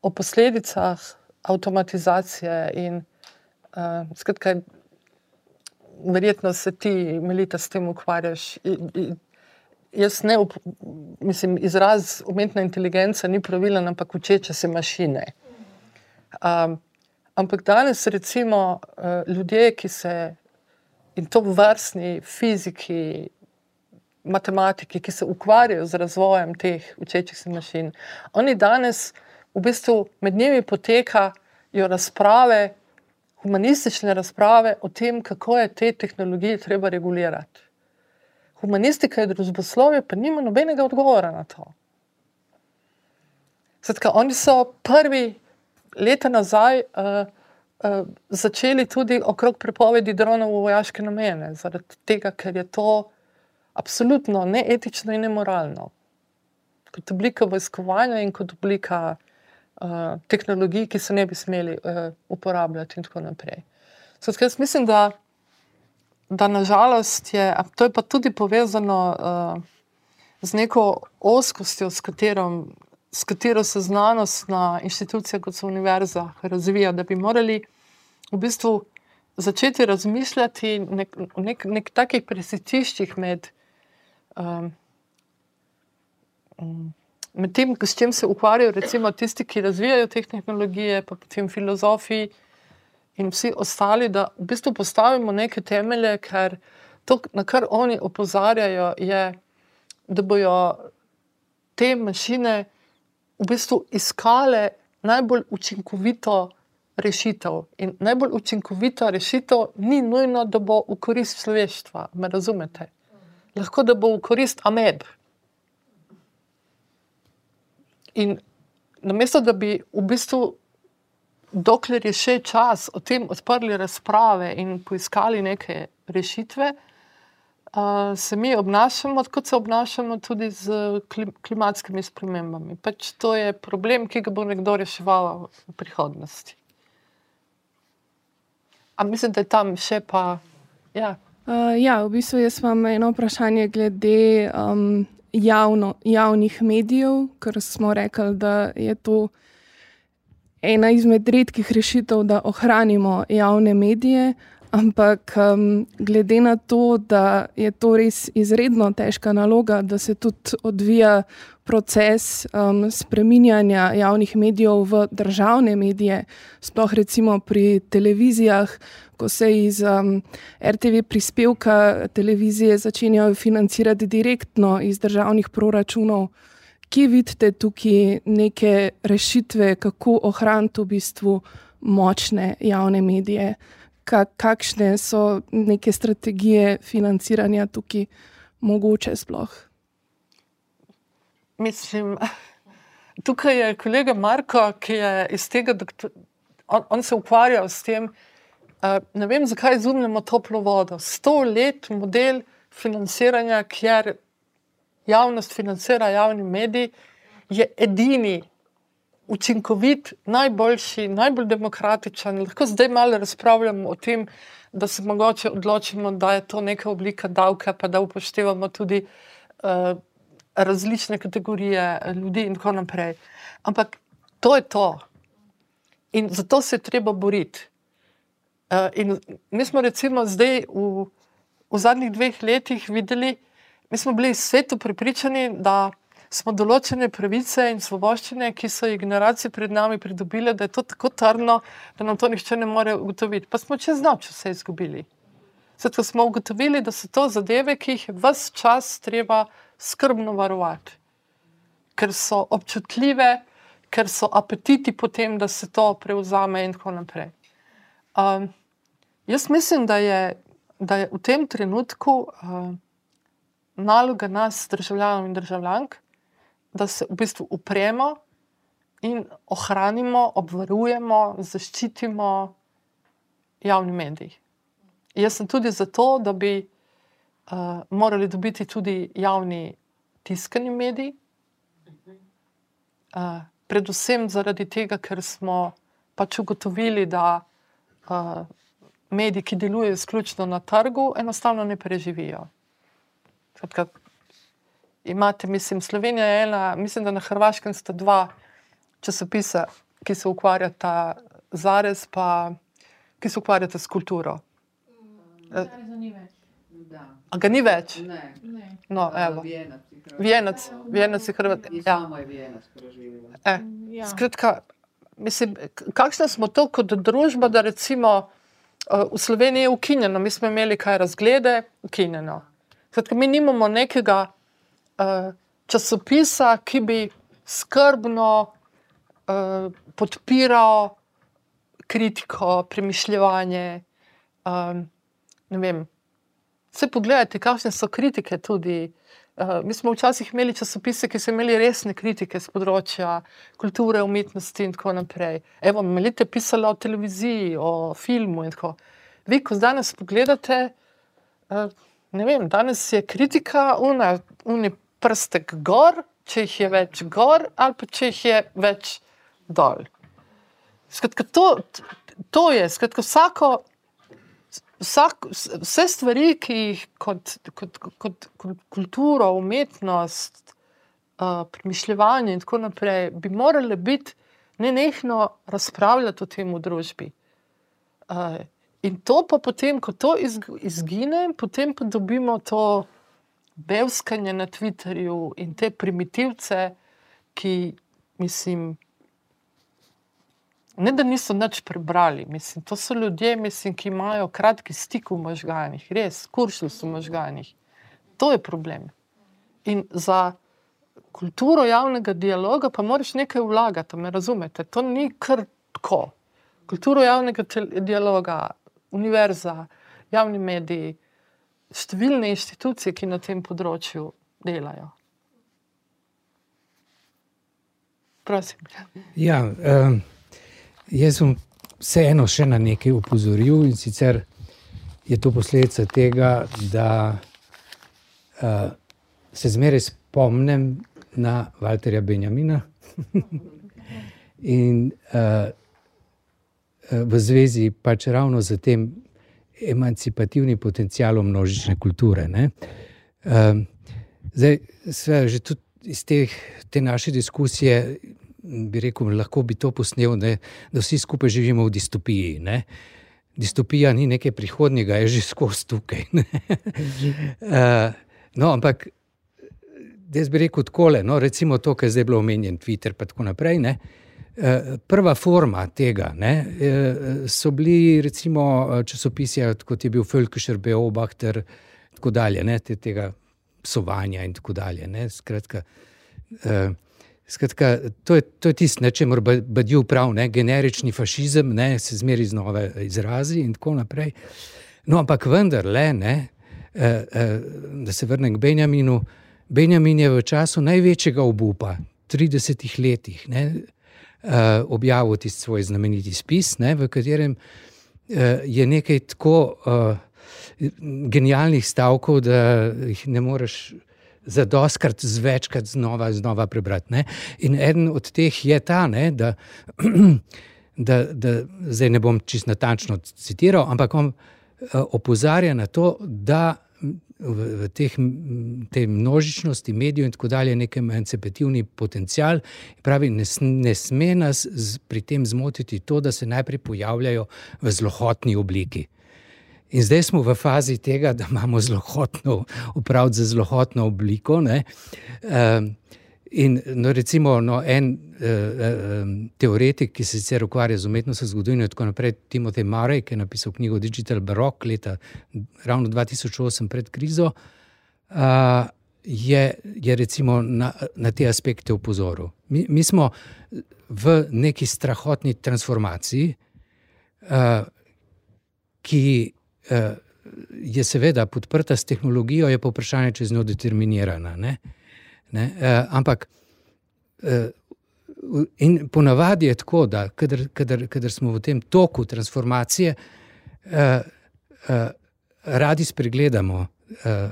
o posledicah avtomatizacije in uh, skratka, verjetno se ti, Melita, s tem ukvarjaš. I, i, jaz ne, mislim, izraz umetna inteligenca ni pravilen, ampak učeče se mašine. Um, ampak danes, recimo, uh, ljudje, ki se in to vrstni fiziki, matematiki, ki se ukvarjajo z razvojem teh učečih se mašin, oni danes v bistvu med njimi potekajo razprave, humanistične razprave o tem, kako je te tehnologije treba regulirati. Humanistika in družboslovje pa nima nobenega odgovora na to. Skratka, oni so prvi leta nazaj uh, uh, začeli tudi okrog prepovedi dronov v vojaške namene, zaradi tega, ker je to absolutno neetično in nemoralno. Kot oblika vojskovanja in kot oblika uh, tehnologij, ki se ne bi smeli uh, uporabljati, in tako naprej. Skratka, jaz mislim, da, da nažalost je, to je pa tudi povezano uh, z neko oskostjo, s, katerom, s katero se znanost na inštitucijah, kot so univerza, razvija, da bi morali v bistvu začeti razmišljati nek, o nek, nek takih presetiščih med. Um, Med tem, s čim se ukvarjajo, recimo tisti, ki razvijajo te tehnologije, pa potem filozofi in vsi ostali, da v bistvu postavimo neke temelje, ker to, na kar oni opozarjajo, je, da bodo te mašine v bistvu iskale najbolj učinkovito rešitev. In najbolj učinkovita rešitev ni nujno, da bo v korist človeštva, me razumete? Lahko da bo v korist Ameb. In namesto, da bi v bistvu, dokler je še čas, o tem odprli razprave in poiskali neke rešitve, uh, se mi obnašamo, kot se obnašamo tudi z klim klimatskimi spremembami. Pač to je problem, ki ga bo nekdo reševal v prihodnosti. Ampak mislim, da je tam še pa. Ja.
Uh, ja, v bistvu jaz imam eno vprašanje glede um, javno, javnih medijev, ker smo rekli, da je to ena izmed redkih rešitev, da ohranimo javne medije. Ampak um, glede na to, da je to res izredno težka naloga, da se tudi odvija proces um, spreminjanja javnih medijev v državne medije, sploh recimo pri televizijah, ko se iz um, RTV prispevka televizije začenjajo financirati direktno iz državnih proračunov. Kje vidite tukaj neke rešitve, kako ohraniti v bistvu močne javne medije? Kakšne so neke strategije financiranja tukaj mogoče sploh?
Mislim, tukaj je kolega Marko, ki je iz tega, on, on se ukvarjal s tem, ne vem, zakaj izumljamo toplo vodo. Sto let model financiranja, kjer javnost financira javni medij, je edini učinkovit, najboljši, najbolj demokratičen. Lahko zdaj malo razpravljamo o tem, da se mogoče odločimo, da je to neka oblika davka, pa da upoštevamo tudi uh, različne kategorije ljudi in tako naprej. Ampak to je to. In zato se je treba boriti. Uh, mi smo recimo zdaj v, v zadnjih dveh letih videli, mi smo bili svetu pripričani, da smo določene pravice in svoboščine, ki so jih generacije pred nami pridobile, da je to tako trdno, da nam to nihče ne more ugotoviti. Pa smo čez noč vse izgubili. Zato smo ugotovili, da so to zadeve, ki jih vse čas treba skrbno varovati, ker so občutljive, ker so apetiti potem, da se to prevzame in tako naprej. Um, jaz mislim, da je, da je v tem trenutku uh, naloga nas, državljanov in državljank, da se v bistvu upremo in ohranimo, obvarujemo, zaščitimo javni medij. Jaz sem tudi zato, da bi uh, morali dobiti tudi javni tiskani medij. Uh, predvsem zaradi tega, ker smo pač ugotovili, da uh, mediji, ki delujejo izključno na trgu, enostavno ne preživijo. Kratka, imate, mislim, Slovenija je ena, mislim, da na Hrvaškem sta dva časopisa, ki se ukvarjata zares, pa ki se ukvarjata s kulturo. A ga ni več?
Ne.
No, evo.
Vienec,
Vienec je Hrvat.
In
Ja. E,
Ja.
Skratka, mislim, kakšna smo to kot družba, da recimo uh, v Sloveniji je ukinjeno, mi smo imeli kaj razglede, ukinjeno. Skratka, mi nimamo nekega časopisa, ki bi skrbno uh, podpiral kritiko, premišljanje. Um, vem. Vse pogledajte, kakšne so kritike tudi. Uh, mi smo včasih imeli časopise, ki so imeli resne kritike z področja kulture, umetnosti in tako naprej. Evo, Melite pisala o televiziji, o filmu in tako. Vi, ko danes pogledate, uh, ne vem, danes je kritika, una, uni prstek gor, če jih je več gor, ali pa če jih je več dol. Skratka, to, to je, skratka, vsako, vsak, vs- vse stvari, ki jih kot, kot, kot, kot kulturo, umetnost, uh, premišljanje in tako naprej, bi morale biti nenehno razpravljati o tem v družbi. Uh, in to pa potem, ko to izg- izgine, potem pa dobimo to bevskanje na Twitterju in te primitivce, ki mislim. Ne, da niso nič prebrali, mislim, to so ljudje, mislim, ki imajo kratki stik v možganjih, res, kuršil so v možganjih. To je problem. In za kulturo javnega dialoga pa moraš nekaj vlagati, me razumete? To ni kar tako. Kulturo javnega dialoga, univerza, javni mediji, številne inštitucije, ki na tem področju delajo. Prosim.
Ja, um, jaz bom vseeno še na nekaj upozoril in sicer je to posledica tega, da uh, se zmeraj spomnim na Walterja Benjamina in uh, v zvezi pač ravno z tem emancipativnim potencialom množične kulture. Ne? Um, zdaj, sve, že tudi iz teh, te naše diskusije bi rekel, lahko bi to posnel, ne, da vsi skupaj živimo v distopiji. Ne. Distopija ni nekaj prihodnjega, je že skozi tukaj. uh, no, ampak jaz bi rekel tako, no, recimo to, kar je zdaj bilo omenjen, Twitter in tako naprej. Ne. Eh, Prva forma tega ne, eh, so bili recimo eh, časopisi, kot je bil Fölkischer Beobachter, in tako dalje, ne, te, tega psovanja in tako dalje. Ne, skratka, eh, skratka, to je, je tisto, če mora Badju prav, ne, generični fašizem, ne, se zmeri znova izrazi in tako naprej. No, ampak vendarle, ne, eh, eh, da se vrnem k Benjaminu. Benjamin je v času največjega obupa, 30 letih, ne, objavil tisti svoj znameniti spis, ne, v katerem uh, je nekaj tako uh, genialnih stavkov, da jih ne moreš za doskrat zvečkrat znova, znova prebrati. Ne. In eden od teh je ta, ne, da, da, da zdaj ne bom čisto natančno citiral, ampak on uh, opozarja na to, da v, v teh, m, tej množičnosti medijev in tako dalje neki emancipativni potencial. Pravi, ne, ne sme nas z, pri tem zmotiti to, da se najprej pojavljajo v zlohotni obliki. In zdaj smo v fazi tega, da imamo zlohotno, upraviti z zlohotno obliko. ne. Um, In no, recimo no, en uh, teoretik, ki se sicer ukvarja z umetnostjo, zgodovino in tako naprej, Timotej Marej, ki je napisal knjigo Digital Baroque leta ravno 2008 pred krizo, uh, je, je recimo na, na te aspekte upozoril. Mi, mi smo v neki strahotni transformaciji, uh, ki uh, je seveda podprta s tehnologijo, je pa vprašanje, če je z njo determinirana. Ne? Ne, uh, ampak uh, in ponavadi je tako, da kadar, kadar, kadar smo v tem toku transformacije, uh, uh, radi spregledamo uh,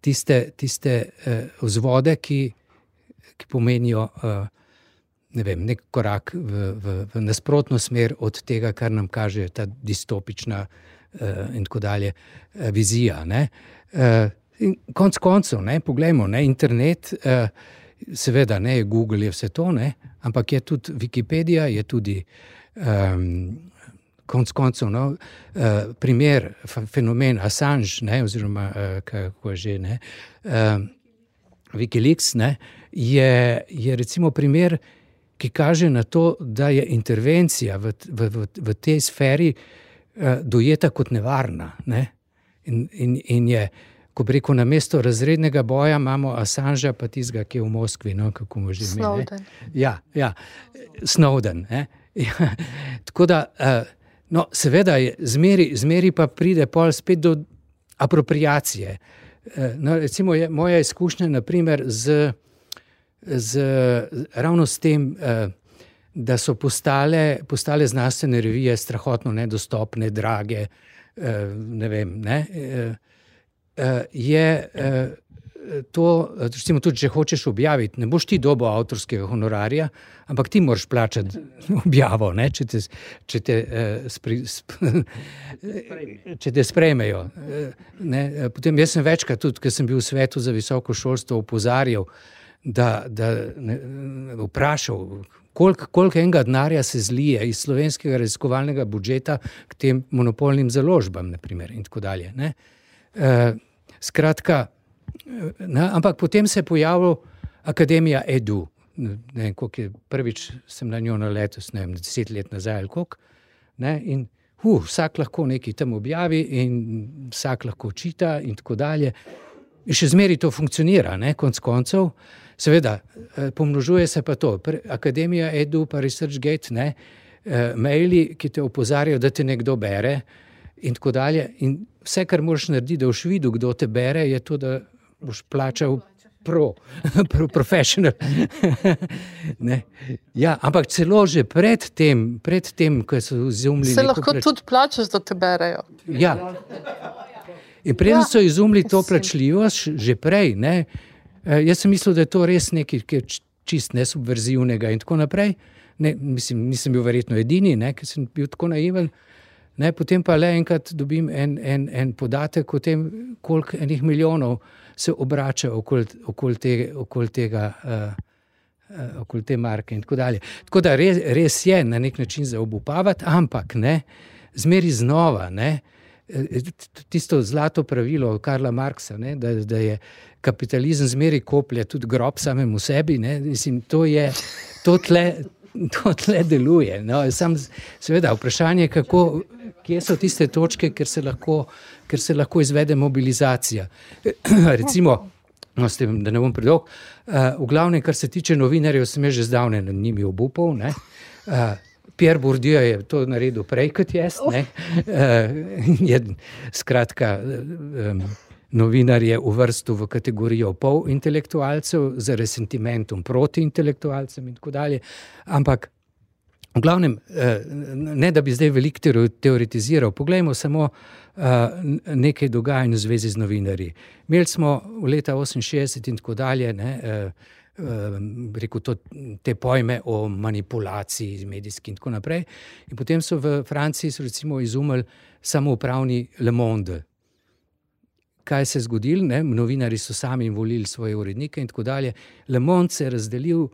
tiste, tiste uh, vzvode, ki, ki pomenijo uh, ne vem, nek korak v, v, v nasprotno smer od tega, kar nam kaže ta distopična uh, in tako dalje uh, vizija. Ne. Uh, In konc koncev, ne, poglejmo, ne, internet, eh, seveda, ne, Google je vse to, ne, ampak je tudi Wikipedija, je tudi um, konc koncev no, eh, primer, fenomen Assange, ne, oziroma eh, kako je že ne. Eh, Wikileaks ne, je, je recimo primer, ki kaže na to, da je intervencija v, v, v, v tej sferi eh, dojeta kot nevarna. Ne. In, in, in je, ko bi rekel, na mesto razrednega boja imamo Assangea, pa tistega, ki je v Moskvi, no, kako mu že ime. ne.
Snowden.
Ja, ja. Snowden. ne. Ja. Tako da, eh, no, seveda, je, zmeri, zmeri pa pride pol spet do apropriacije. Eh, No, recimo, je moja izkušnja naprimer, z, z, ravno s tem, eh, da so postale, postale znanstvene revije strahotno nedostopne, drage. eh, Ne vem, ne, eh, eh, je, eh, to, recimo, tudi če hočeš objaviti, ne boš ti dobo avtorskega honorarja, ampak ti moraš plačati objavo, ne, če te, če te, uh, spri, sp, če te sprejmejo. Ne. Potem jaz sem večkrat, tudi ker sem bil v svetu za visoko šolstvo, opozarjal, da, da ne, vprašal, koliko, koliko enega denarja se zlije iz slovenskega raziskovalnega budžeta k tem monopolnim založbam, naprimer, in tako dalje. Ne. Uh, skratka, Ne, ampak potem se je pojavila Akademija Edu. Ne vem, koliko je prvič sem na njo naletel, ne vem, deset let nazaj ali koliko. Ne, in uh, vsak lahko nekaj tam objavi, in vsak lahko čita, in tako dalje. In še zmeraj to funkcionira, ne, konc koncev. Seveda, eh, pomnožuje se pa to. Akademija Edu, pa ResearchGate, ne, eh, maili, ki te opozarjajo, da te nekdo bere, in tako dalje. In vse, kar moraš narediti, da boš videl, kdo te bere, je to, da boš plačal pro, pro profesional. ja, ampak celo že pred tem, pred tem ko so izumili.
Se lahko plač... tudi plačaš, da te berejo.
Ja. In preden so izumili to plačljivost, že prej, ne, eh, jaz sem mislil, da je to res nekaj, ki je čist nesubverzivnega in tako naprej. Ne, mislim, nisem bil verjetno edini, ker sem bil tako naiven. Ne, potem pa le enkrat dobim en, en, en podatek o tem, koliko enih milijonov se obrača okoli okol te, okol tega. Uh, Okoli te marke, in tako dalje. Tako da res, res je na nek način za obupavati, ampak ne, zmeri znova. Ne, tisto zlato pravilo Karla Marksa, ne, da, da je kapitalizem zmeri koplje tudi grob samemu sebi. Ne, mislim, to je to tle, to tle deluje. No, sam, seveda, vprašanje je, kako kje so tiste točke, kjer se lahko, kjer se lahko izvede mobilizacija. Recimo, no, tem, da ne bom predolg, uh, v glavnem, kar se tiče novinarjev, sem že zdavne nad njimi obupal. Uh, Pierre Bourdieu je to naredil prej kot jaz. Uh, je, skratka, um, novinar je uvrstil v kategorijo pol-intelektualcev z resentimentom proti intelektualcem in tako dalje. Ampak V glavnem, eh, ne da bi zdaj veliko teoretiziral, poglejmo samo eh, nekaj dogajanj v zvezi z novinarji. Imeli smo v leta 68 in tako dalje, ne, eh, rekel to, te pojme o manipulaciji medijski in tako naprej. In potem so v Franciji so recimo izumili samo upravni Le Monde. Kaj se je zgodilo? Novinari so sami volili svoje urednike in tako dalje. Le Monde se je razdelil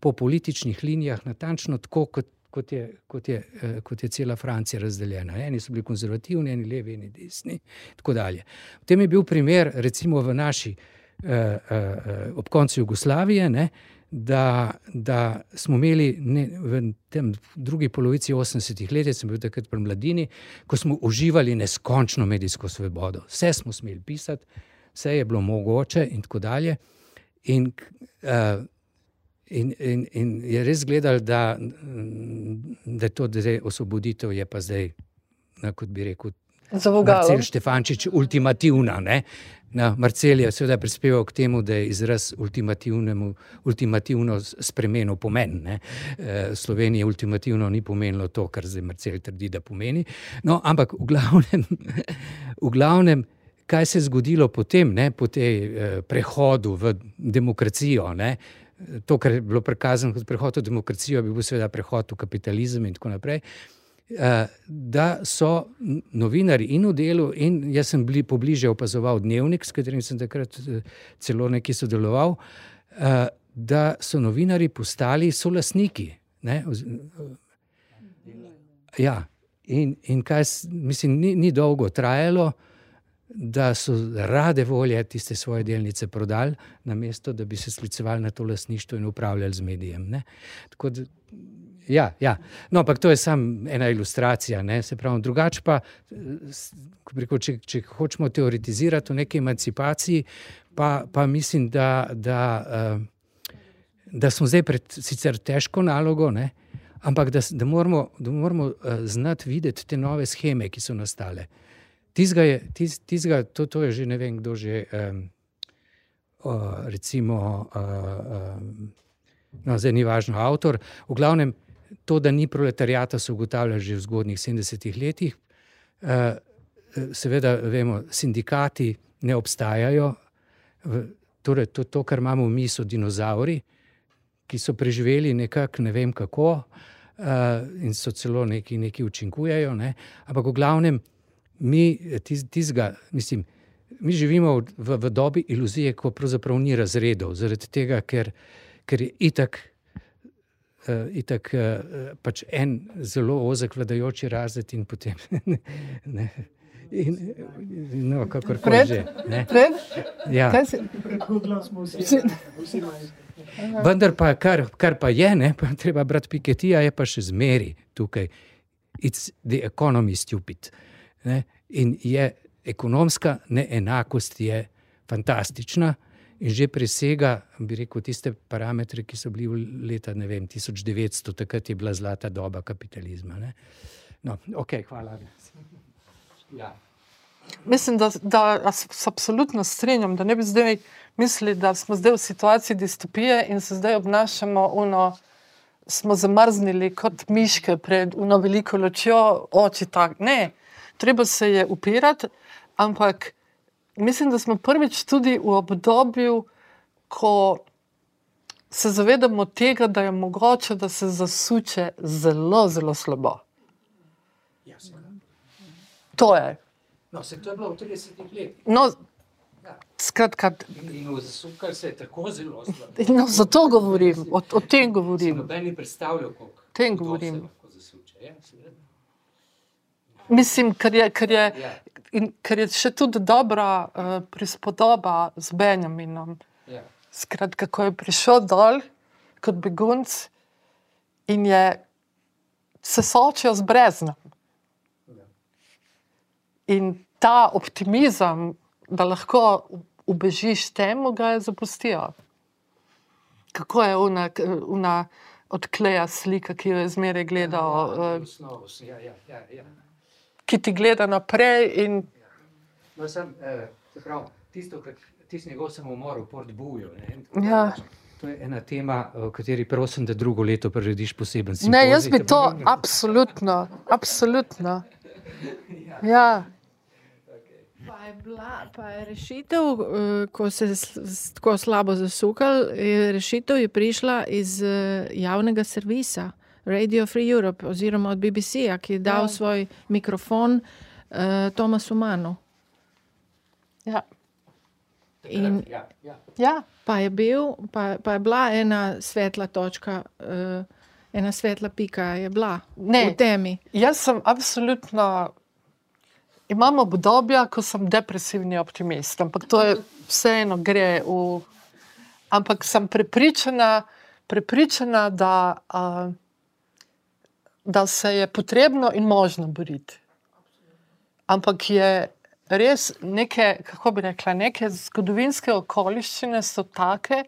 po političnih linijah natančno tako, kot kot je, kot, je, eh, kot je cela Francija razdeljena. Eni so bili konzervativni, eni levi, eni desni. Potem je bil primer, recimo v naši, uh, uh, ob koncu Jugoslavije, ne, da, da smo imeli ne, v tem drugi polovici 80-ih let, sem bil takrat pri mladini, ko smo uživali neskončno medijsko svobodo. Vse smo smeli pisati, vse je bilo mogoče in tako dalje. In, uh, In, in, in je res gledal, da, da to zdaj osvoboditev, je pa zdaj, na, kot bi rekel, Marcel Štefančič, ultimativna. Ne? Na Marcel je seveda prispeval k temu, da je izraz ultimativno spremenil pomen. Ne? E, Slovenija ultimativno ni pomenilo to, kar zdaj Marcel trdi, da pomeni. No, ampak v glavnem, v glavnem kaj se je zgodilo potem, ne? po tem eh, prehodu v demokracijo. Ne? To, kar je bilo prikazano kot prehod v demokracijo, bi bil seveda prehod v kapitalizem in tako naprej. Eh, da so novinari in v delu, in jaz sem bil pobliže opazoval dnevnik, s katerim sem takrat eh, celo nekaj sodeloval, eh, da so novinari postali solasniki. Ne? Ja, in, in kaj, mislim, ni, ni dolgo trajalo da so rade volje tiste svoje delnice prodali, namesto da bi se sklicevali na to lasništvo in upravljali z medijem. Da, ja, ja. No, ampak to je samo ena ilustracija. Drugače pa, rekel, če, če hočemo teoretizirati o neki emancipaciji, pa, pa mislim, da, da, uh, da smo zdaj pred sicer težko nalogo. Ne? Ampak da, da moramo, da moramo uh, znati videti te nove scheme, ki so nastale. Uh, Tizga je, tiz, to, to je že ne vem, kdo že. Um, uh, recimo, uh, um, no, zdaj ni važno, avtor. V glavnem, to, da ni proletarijata, so ugotavljali že v zgodnjih 70-ih letih. Uh, seveda, vemo, sindikati ne obstajajo. torej to, to, kar imamo mi, so dinozauri, ki so preživeli nekako ne vem kako uh, in so celo neki, neki učinkujejo. Ne? Ampak v glavnem, mi, tis, tizga, mislim, mi živimo v, v dobi iluzije, ko pravzaprav ni razredov, zaradi tega, ker, ker je itak. Uh, itak, uh, pač en zelo ozek vladajoči razred, in potem ne, In, no, kako
Pred? Pred?
Ja.
Kaj si-
Vendar pa, kar, kar pa je, ne, pa treba brati Piketija, je pa še zmeri tukaj. It's the economy stupid. Ne, in je ekonomska neenakost je fantastična in že presega, bi rekel, tiste parametre, ki so bili v leta vem, 1900, takrat je bila zlata doba kapitalizma. Ne. No, ok, hvala. Ja.
Mislim, da, da se absolutno strinjam, da ne bi zdaj mislili, da smo zdaj v situaciji distopije in se zdaj obnašamo, uno, smo zamrznili kot miške pred uno veliko ločjo, oči tak. Ne, treba se je upirati, ampak mislim, da smo prvič tudi v obdobju, ko se zavedamo tega, da je mogoče, da se zasuče zelo, zelo slabo. To je.
No, se to je bilo v 30 letih.
No, skratka,
In zasukal se je tako zelo slabo.
no, zato govorim, o, o tem govorim.
Noben ni predstavljal, kako
tem
kdo se
govorim.
lahko zasuče. Ja.
Mislim, ker je, ker je,
Ja.
in, ker je še tudi dobra uh, prispodoba z Benjaminom.
Ja.
Skratka, ko je prišel dol kot begunc in je se soočil z breznom. In ta optimizem, da lahko ubežiš temu, ga je zapustil. Kako je una, una odkleja slika, ki jo je zmeraj gledal,
Ja,
uh,
osnovo, ja, ja, ja, ja.
Ki ti gleda naprej in
No, sem, eh, se pravi, tisto, kar, tisti njegov samomor v Port Buju.
Ja.
To je ena tema, o kateri prosim, da drugo leto prirediš poseben
Ne,
simpozij.
jaz bi to
ker-
absolutno, absolutno. Ja,
Pa je, bila, pa je rešitev, eh, ko se je tako slabo zasukal, je rešitev je prišla iz eh, javnega servisa, Radio Free Europe, oziroma od BBC-ja, ki je dal
Ja.
svoj mikrofon uh, Tomasu Manu.
ja,
In
Ja, ja.
ja.
pa je, bil, pa, pa je bila ena svetla točka, uh, ena svetla pika je bila
Ne.
v temi.
Jaz sem absolutno. Imam obdobja, ko sem depresivni optimist, ampak to je vseeno gre v. Ampak sem prepričana, prepričana da, uh, da se je potrebno in možno boriti. Ampak je res neke, kako bi rekla, neke zgodovinske okoliščine so take,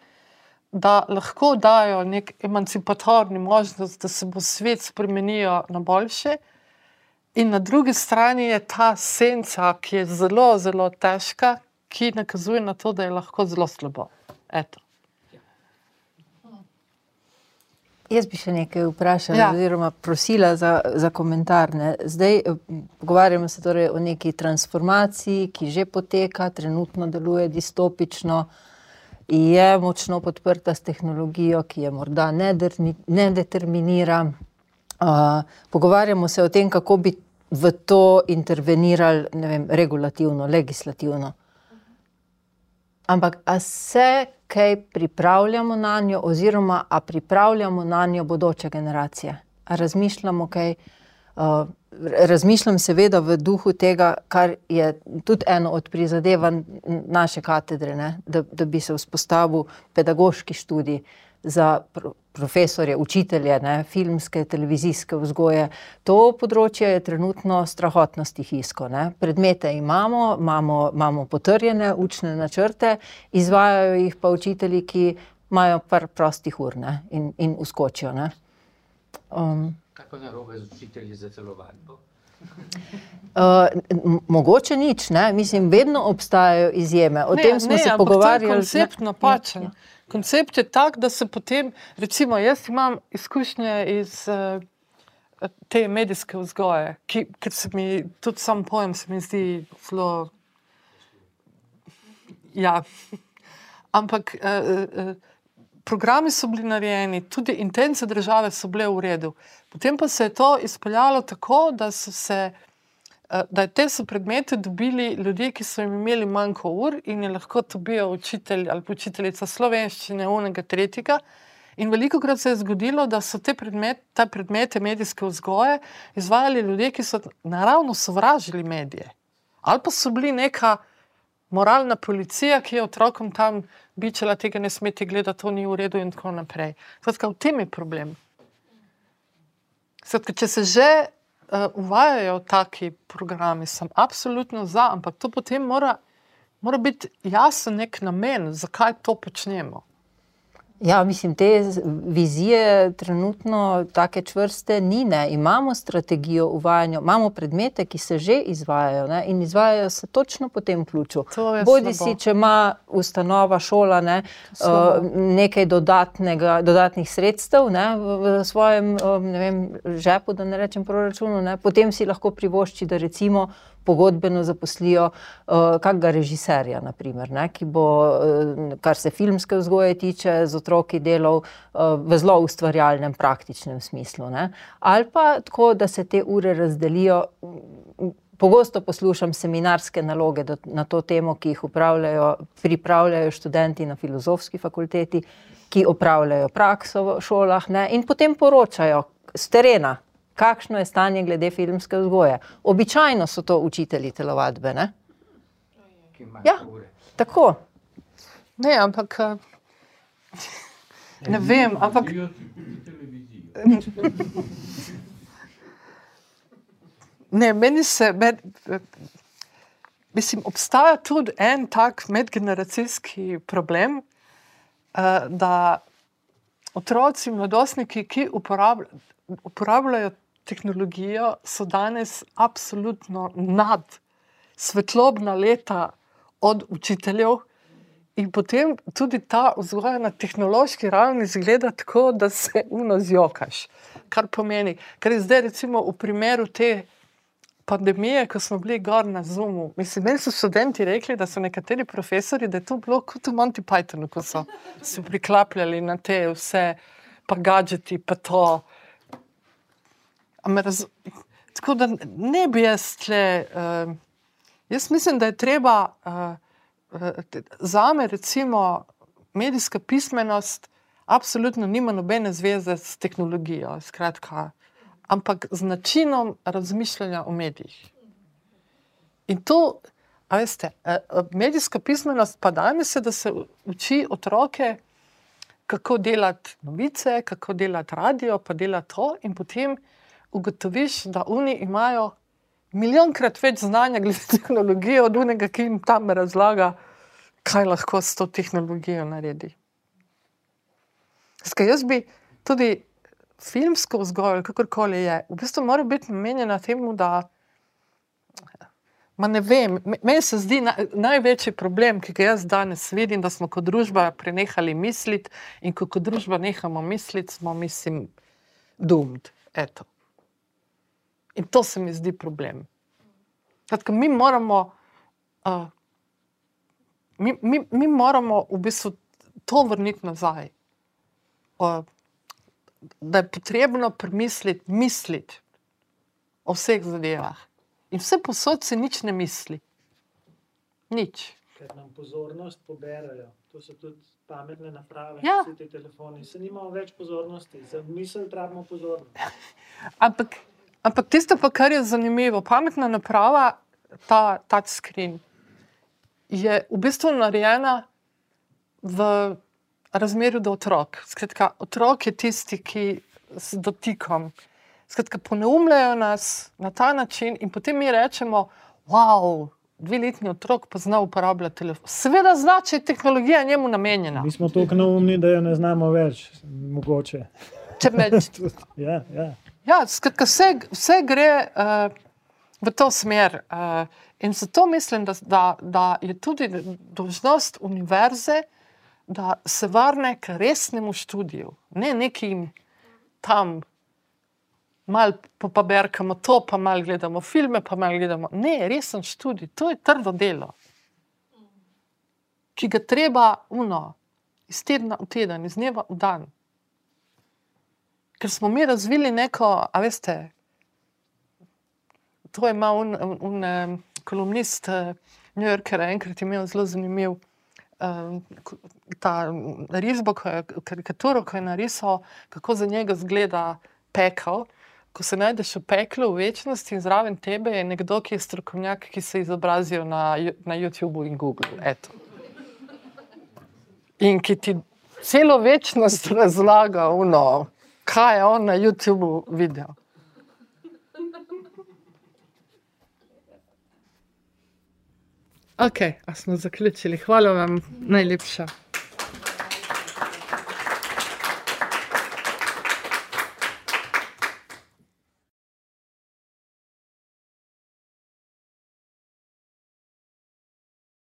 da lahko dajo nek emancipatorni možnost, da se bo svet spremenil na boljše. In na drugi strani je ta senca, ki je zelo, zelo težka, ki nakazuje na to, da je lahko zelo slabo. Eto.
Jaz bi še nekaj vprašala,
Ja.
oziroma prosila za, za komentar. Ne. Zdaj eh, pogovarjamo se torej o neki transformaciji, ki že poteka, trenutno deluje distopično, je močno podprta s tehnologijo, ki je morda ne determinira. Uh, pogovarjamo se o tem, kako bi v to intervenirali, ne vem, regulativno, legislativno. Ampak a se kaj pripravljamo na njo, oziroma a pripravljamo na njo bodoče generacije? A razmišljamo kaj? Uh, razmišljam seveda v duhu tega, kar je tudi eno od prizadevanj naše katedre, ne? da, da bi se vzpostavil pedagoški študij za pro, profesorje, učitelje, ne? filmske, televizijske vzgoje. To področje je trenutno strahotno stihijsko. Ne? Predmete imamo, imamo, imamo potrjene učne načrte, izvajajo jih pa učitelji, ki imajo par prostih ur ne? in, in uskočijo. Ne? Um,
Kaj pa narobe z učitelji za telovadbo?
Uh, mogoče nič, ne? mislim, vedno obstajajo izjeme. O
Ne,
tem smo
ne,
se
je
pogovarjali.
Koncept napačen.
Ja,
Koncept je tak, da se potem, recimo, jaz imam izkušnje iz uh, te medijske vzgoje, ki, ker se mi tudi sam pojem, se mi zdi zelo. Ja. ampak uh, uh, programi so bili narejeni, tudi intence države so bile v redu. Potem pa se je to izpeljalo tako, da so se. Da te so predmete dobili ljudje, ki so jim imeli manjko ur in je lahko to bil učitelj ali učiteljica slovenščine, unega, tretjega. In veliko krat se je zgodilo, da so te predmet, predmete medijske vzgoje izvajali ljudje, ki so naravno sovražili medije. Ali pa so bili neka moralna policija, ki je otrokom tam bičala, tega ne smete gledati, to ni v redu, in tako naprej. Skratka, v tem je problem. Skratka, če se že uvajajo taki programi, sem absolutno za, ampak to potem mora, mora biti jasen nek namen, zakaj to počnemo.
Ja, mislim, te vizije trenutno tako čvrste ni. Ne. Imamo strategijo uvajanja, imamo predmete, ki se že izvajajo ne, in izvajajo se točno po tem ključu. Bodi si, če ima ustanova šola ne, uh, nekaj dodatnih sredstev ne, v, v svojem um, vem, žepu, da ne rečem proračunu, ne, potem si lahko privošči, da recimo pogodbeno zaposlijo uh, kakega režiserja, naprimer, ne, ki bo, uh, kar se filmske vzgoje tiče, z otroki delal uh, v zelo ustvarjalnem, praktičnem smislu. Ne. Ali pa tako, da se te ure razdelijo. Pogosto poslušam seminarske naloge do, na to temo, ki jih pripravljajo študenti na filozofski fakulteti, ki opravljajo prakso v šolah ne, in potem poročajo z terena, kakšno je stanje glede filmske vzgoje. Običajno so to učitelji telovadbe. Ne? Ja, tako.
Ne, ampak. Ne vem, ampak. Ne, meni se, med, mislim, obstaja tudi en tak medgeneracijski problem, da otroci, mladostniki, ki uporabljajo, uporabljajo tehnologijo, so danes absolutno nad svetlobna leta od učiteljev. In potem tudi ta vzgoja na tehnološki ravni zgleda tako, da se uno zjokaš. Kar pomeni, ker je zdaj, recimo, v primeru te pandemije, ko smo bili gor na Zoomu. Mislim, meni so študenti rekli, da so nekateri profesori, da je to bilo kot v Monty Pythonu, ko so se priklapljali na te vse, pa gadžeti, pa to. Raz... Tako da ne bi jaz tle. Uh, jaz mislim, da je treba uh, uh, za me, recimo, medijska pismenost, apsolutno nima nobene zveze s tehnologijo, skratka, ampak z načinom razmišljanja o medijih. In to, veste, uh, medijska pismenost pa danes se, da se uči otroke. Kako delati novice, kako delati radio, pa delati to, in potem ugotoviš, da oni imajo milijonkrat več znanja glede tehnologije od unega, ki jim tam razlaga, kaj lahko s to tehnologijo naredi. Skaj, jaz bi tudi filmsko vzgojo, kakorkoli je, v bistvu mora biti namenjena temu, da. Ma ne vem, meni se zdi na, največji problem, ki ga jaz danes vidim, da smo kot družba prenehali misliti in ko kot družba nehamo misliti, smo, mislim, doomed. Eto. In to se mi zdi problem. Kratka, mi, moramo, uh, mi, mi, mi moramo v bistvu to vrniti nazaj. Uh, da je potrebno premisliti, misliti o vseh zadevah. In vse posod se nič ne misli. Nič.
Ker nam pozornost poberajo. To so tudi pametne naprave,
ja.
vsi ti telefoni. Se nimamo več pozornosti, za misel trebamo pozornost.
Ampak. Ampak tisto, pa, kar je zanimivo, pametna naprava, ta touchscreen, je v bistvu narejena v razmerju do otrok. Skratka, otrok je tisti, ki s dotikom. Skratka, poneumljajo nas na ta način, in potem mi rečemo, wow. Dveletni otrok pa zna uporabljati telefon. Seveda, zna, če je tehnologija njemu namenjena.
Mi smo tako neumni, da jo ne znamo več, mogoče.
Če me...
ja, ja.
Ja, skratka, vse, vse gre uh, v to smer. Uh, in zato mislim, da, da, da je tudi dožnost univerze, da se vrne k resnemu študiju, ne nekim tam. Mal pa berkamo to, pa mal gledamo filme, pa mal gledamo. Ne, resen študij, to je trdo delo. ki ga treba uno, iz tedna v teden, iz dneva v dan. Ker smo mi razvili neko, a veste, to je imel un, un, un kolumnist eh, New Yorkera, enkrat je imel zelo zanimiv. ko- Ta risbo, karikaturo, ko je narisal, kako za njega zgleda pekel. Ko se najdeš v peklu, v večnosti in zraven tebe je nekdo, ki je strokovnjak, ki se je izobrazil na, na YouTubu in Googlu. Eto. In ki ti celo večnost razlaga, uno, kaj je on na YouTubu videl. Ok, a smo zaključili. Hvala vam najlepša.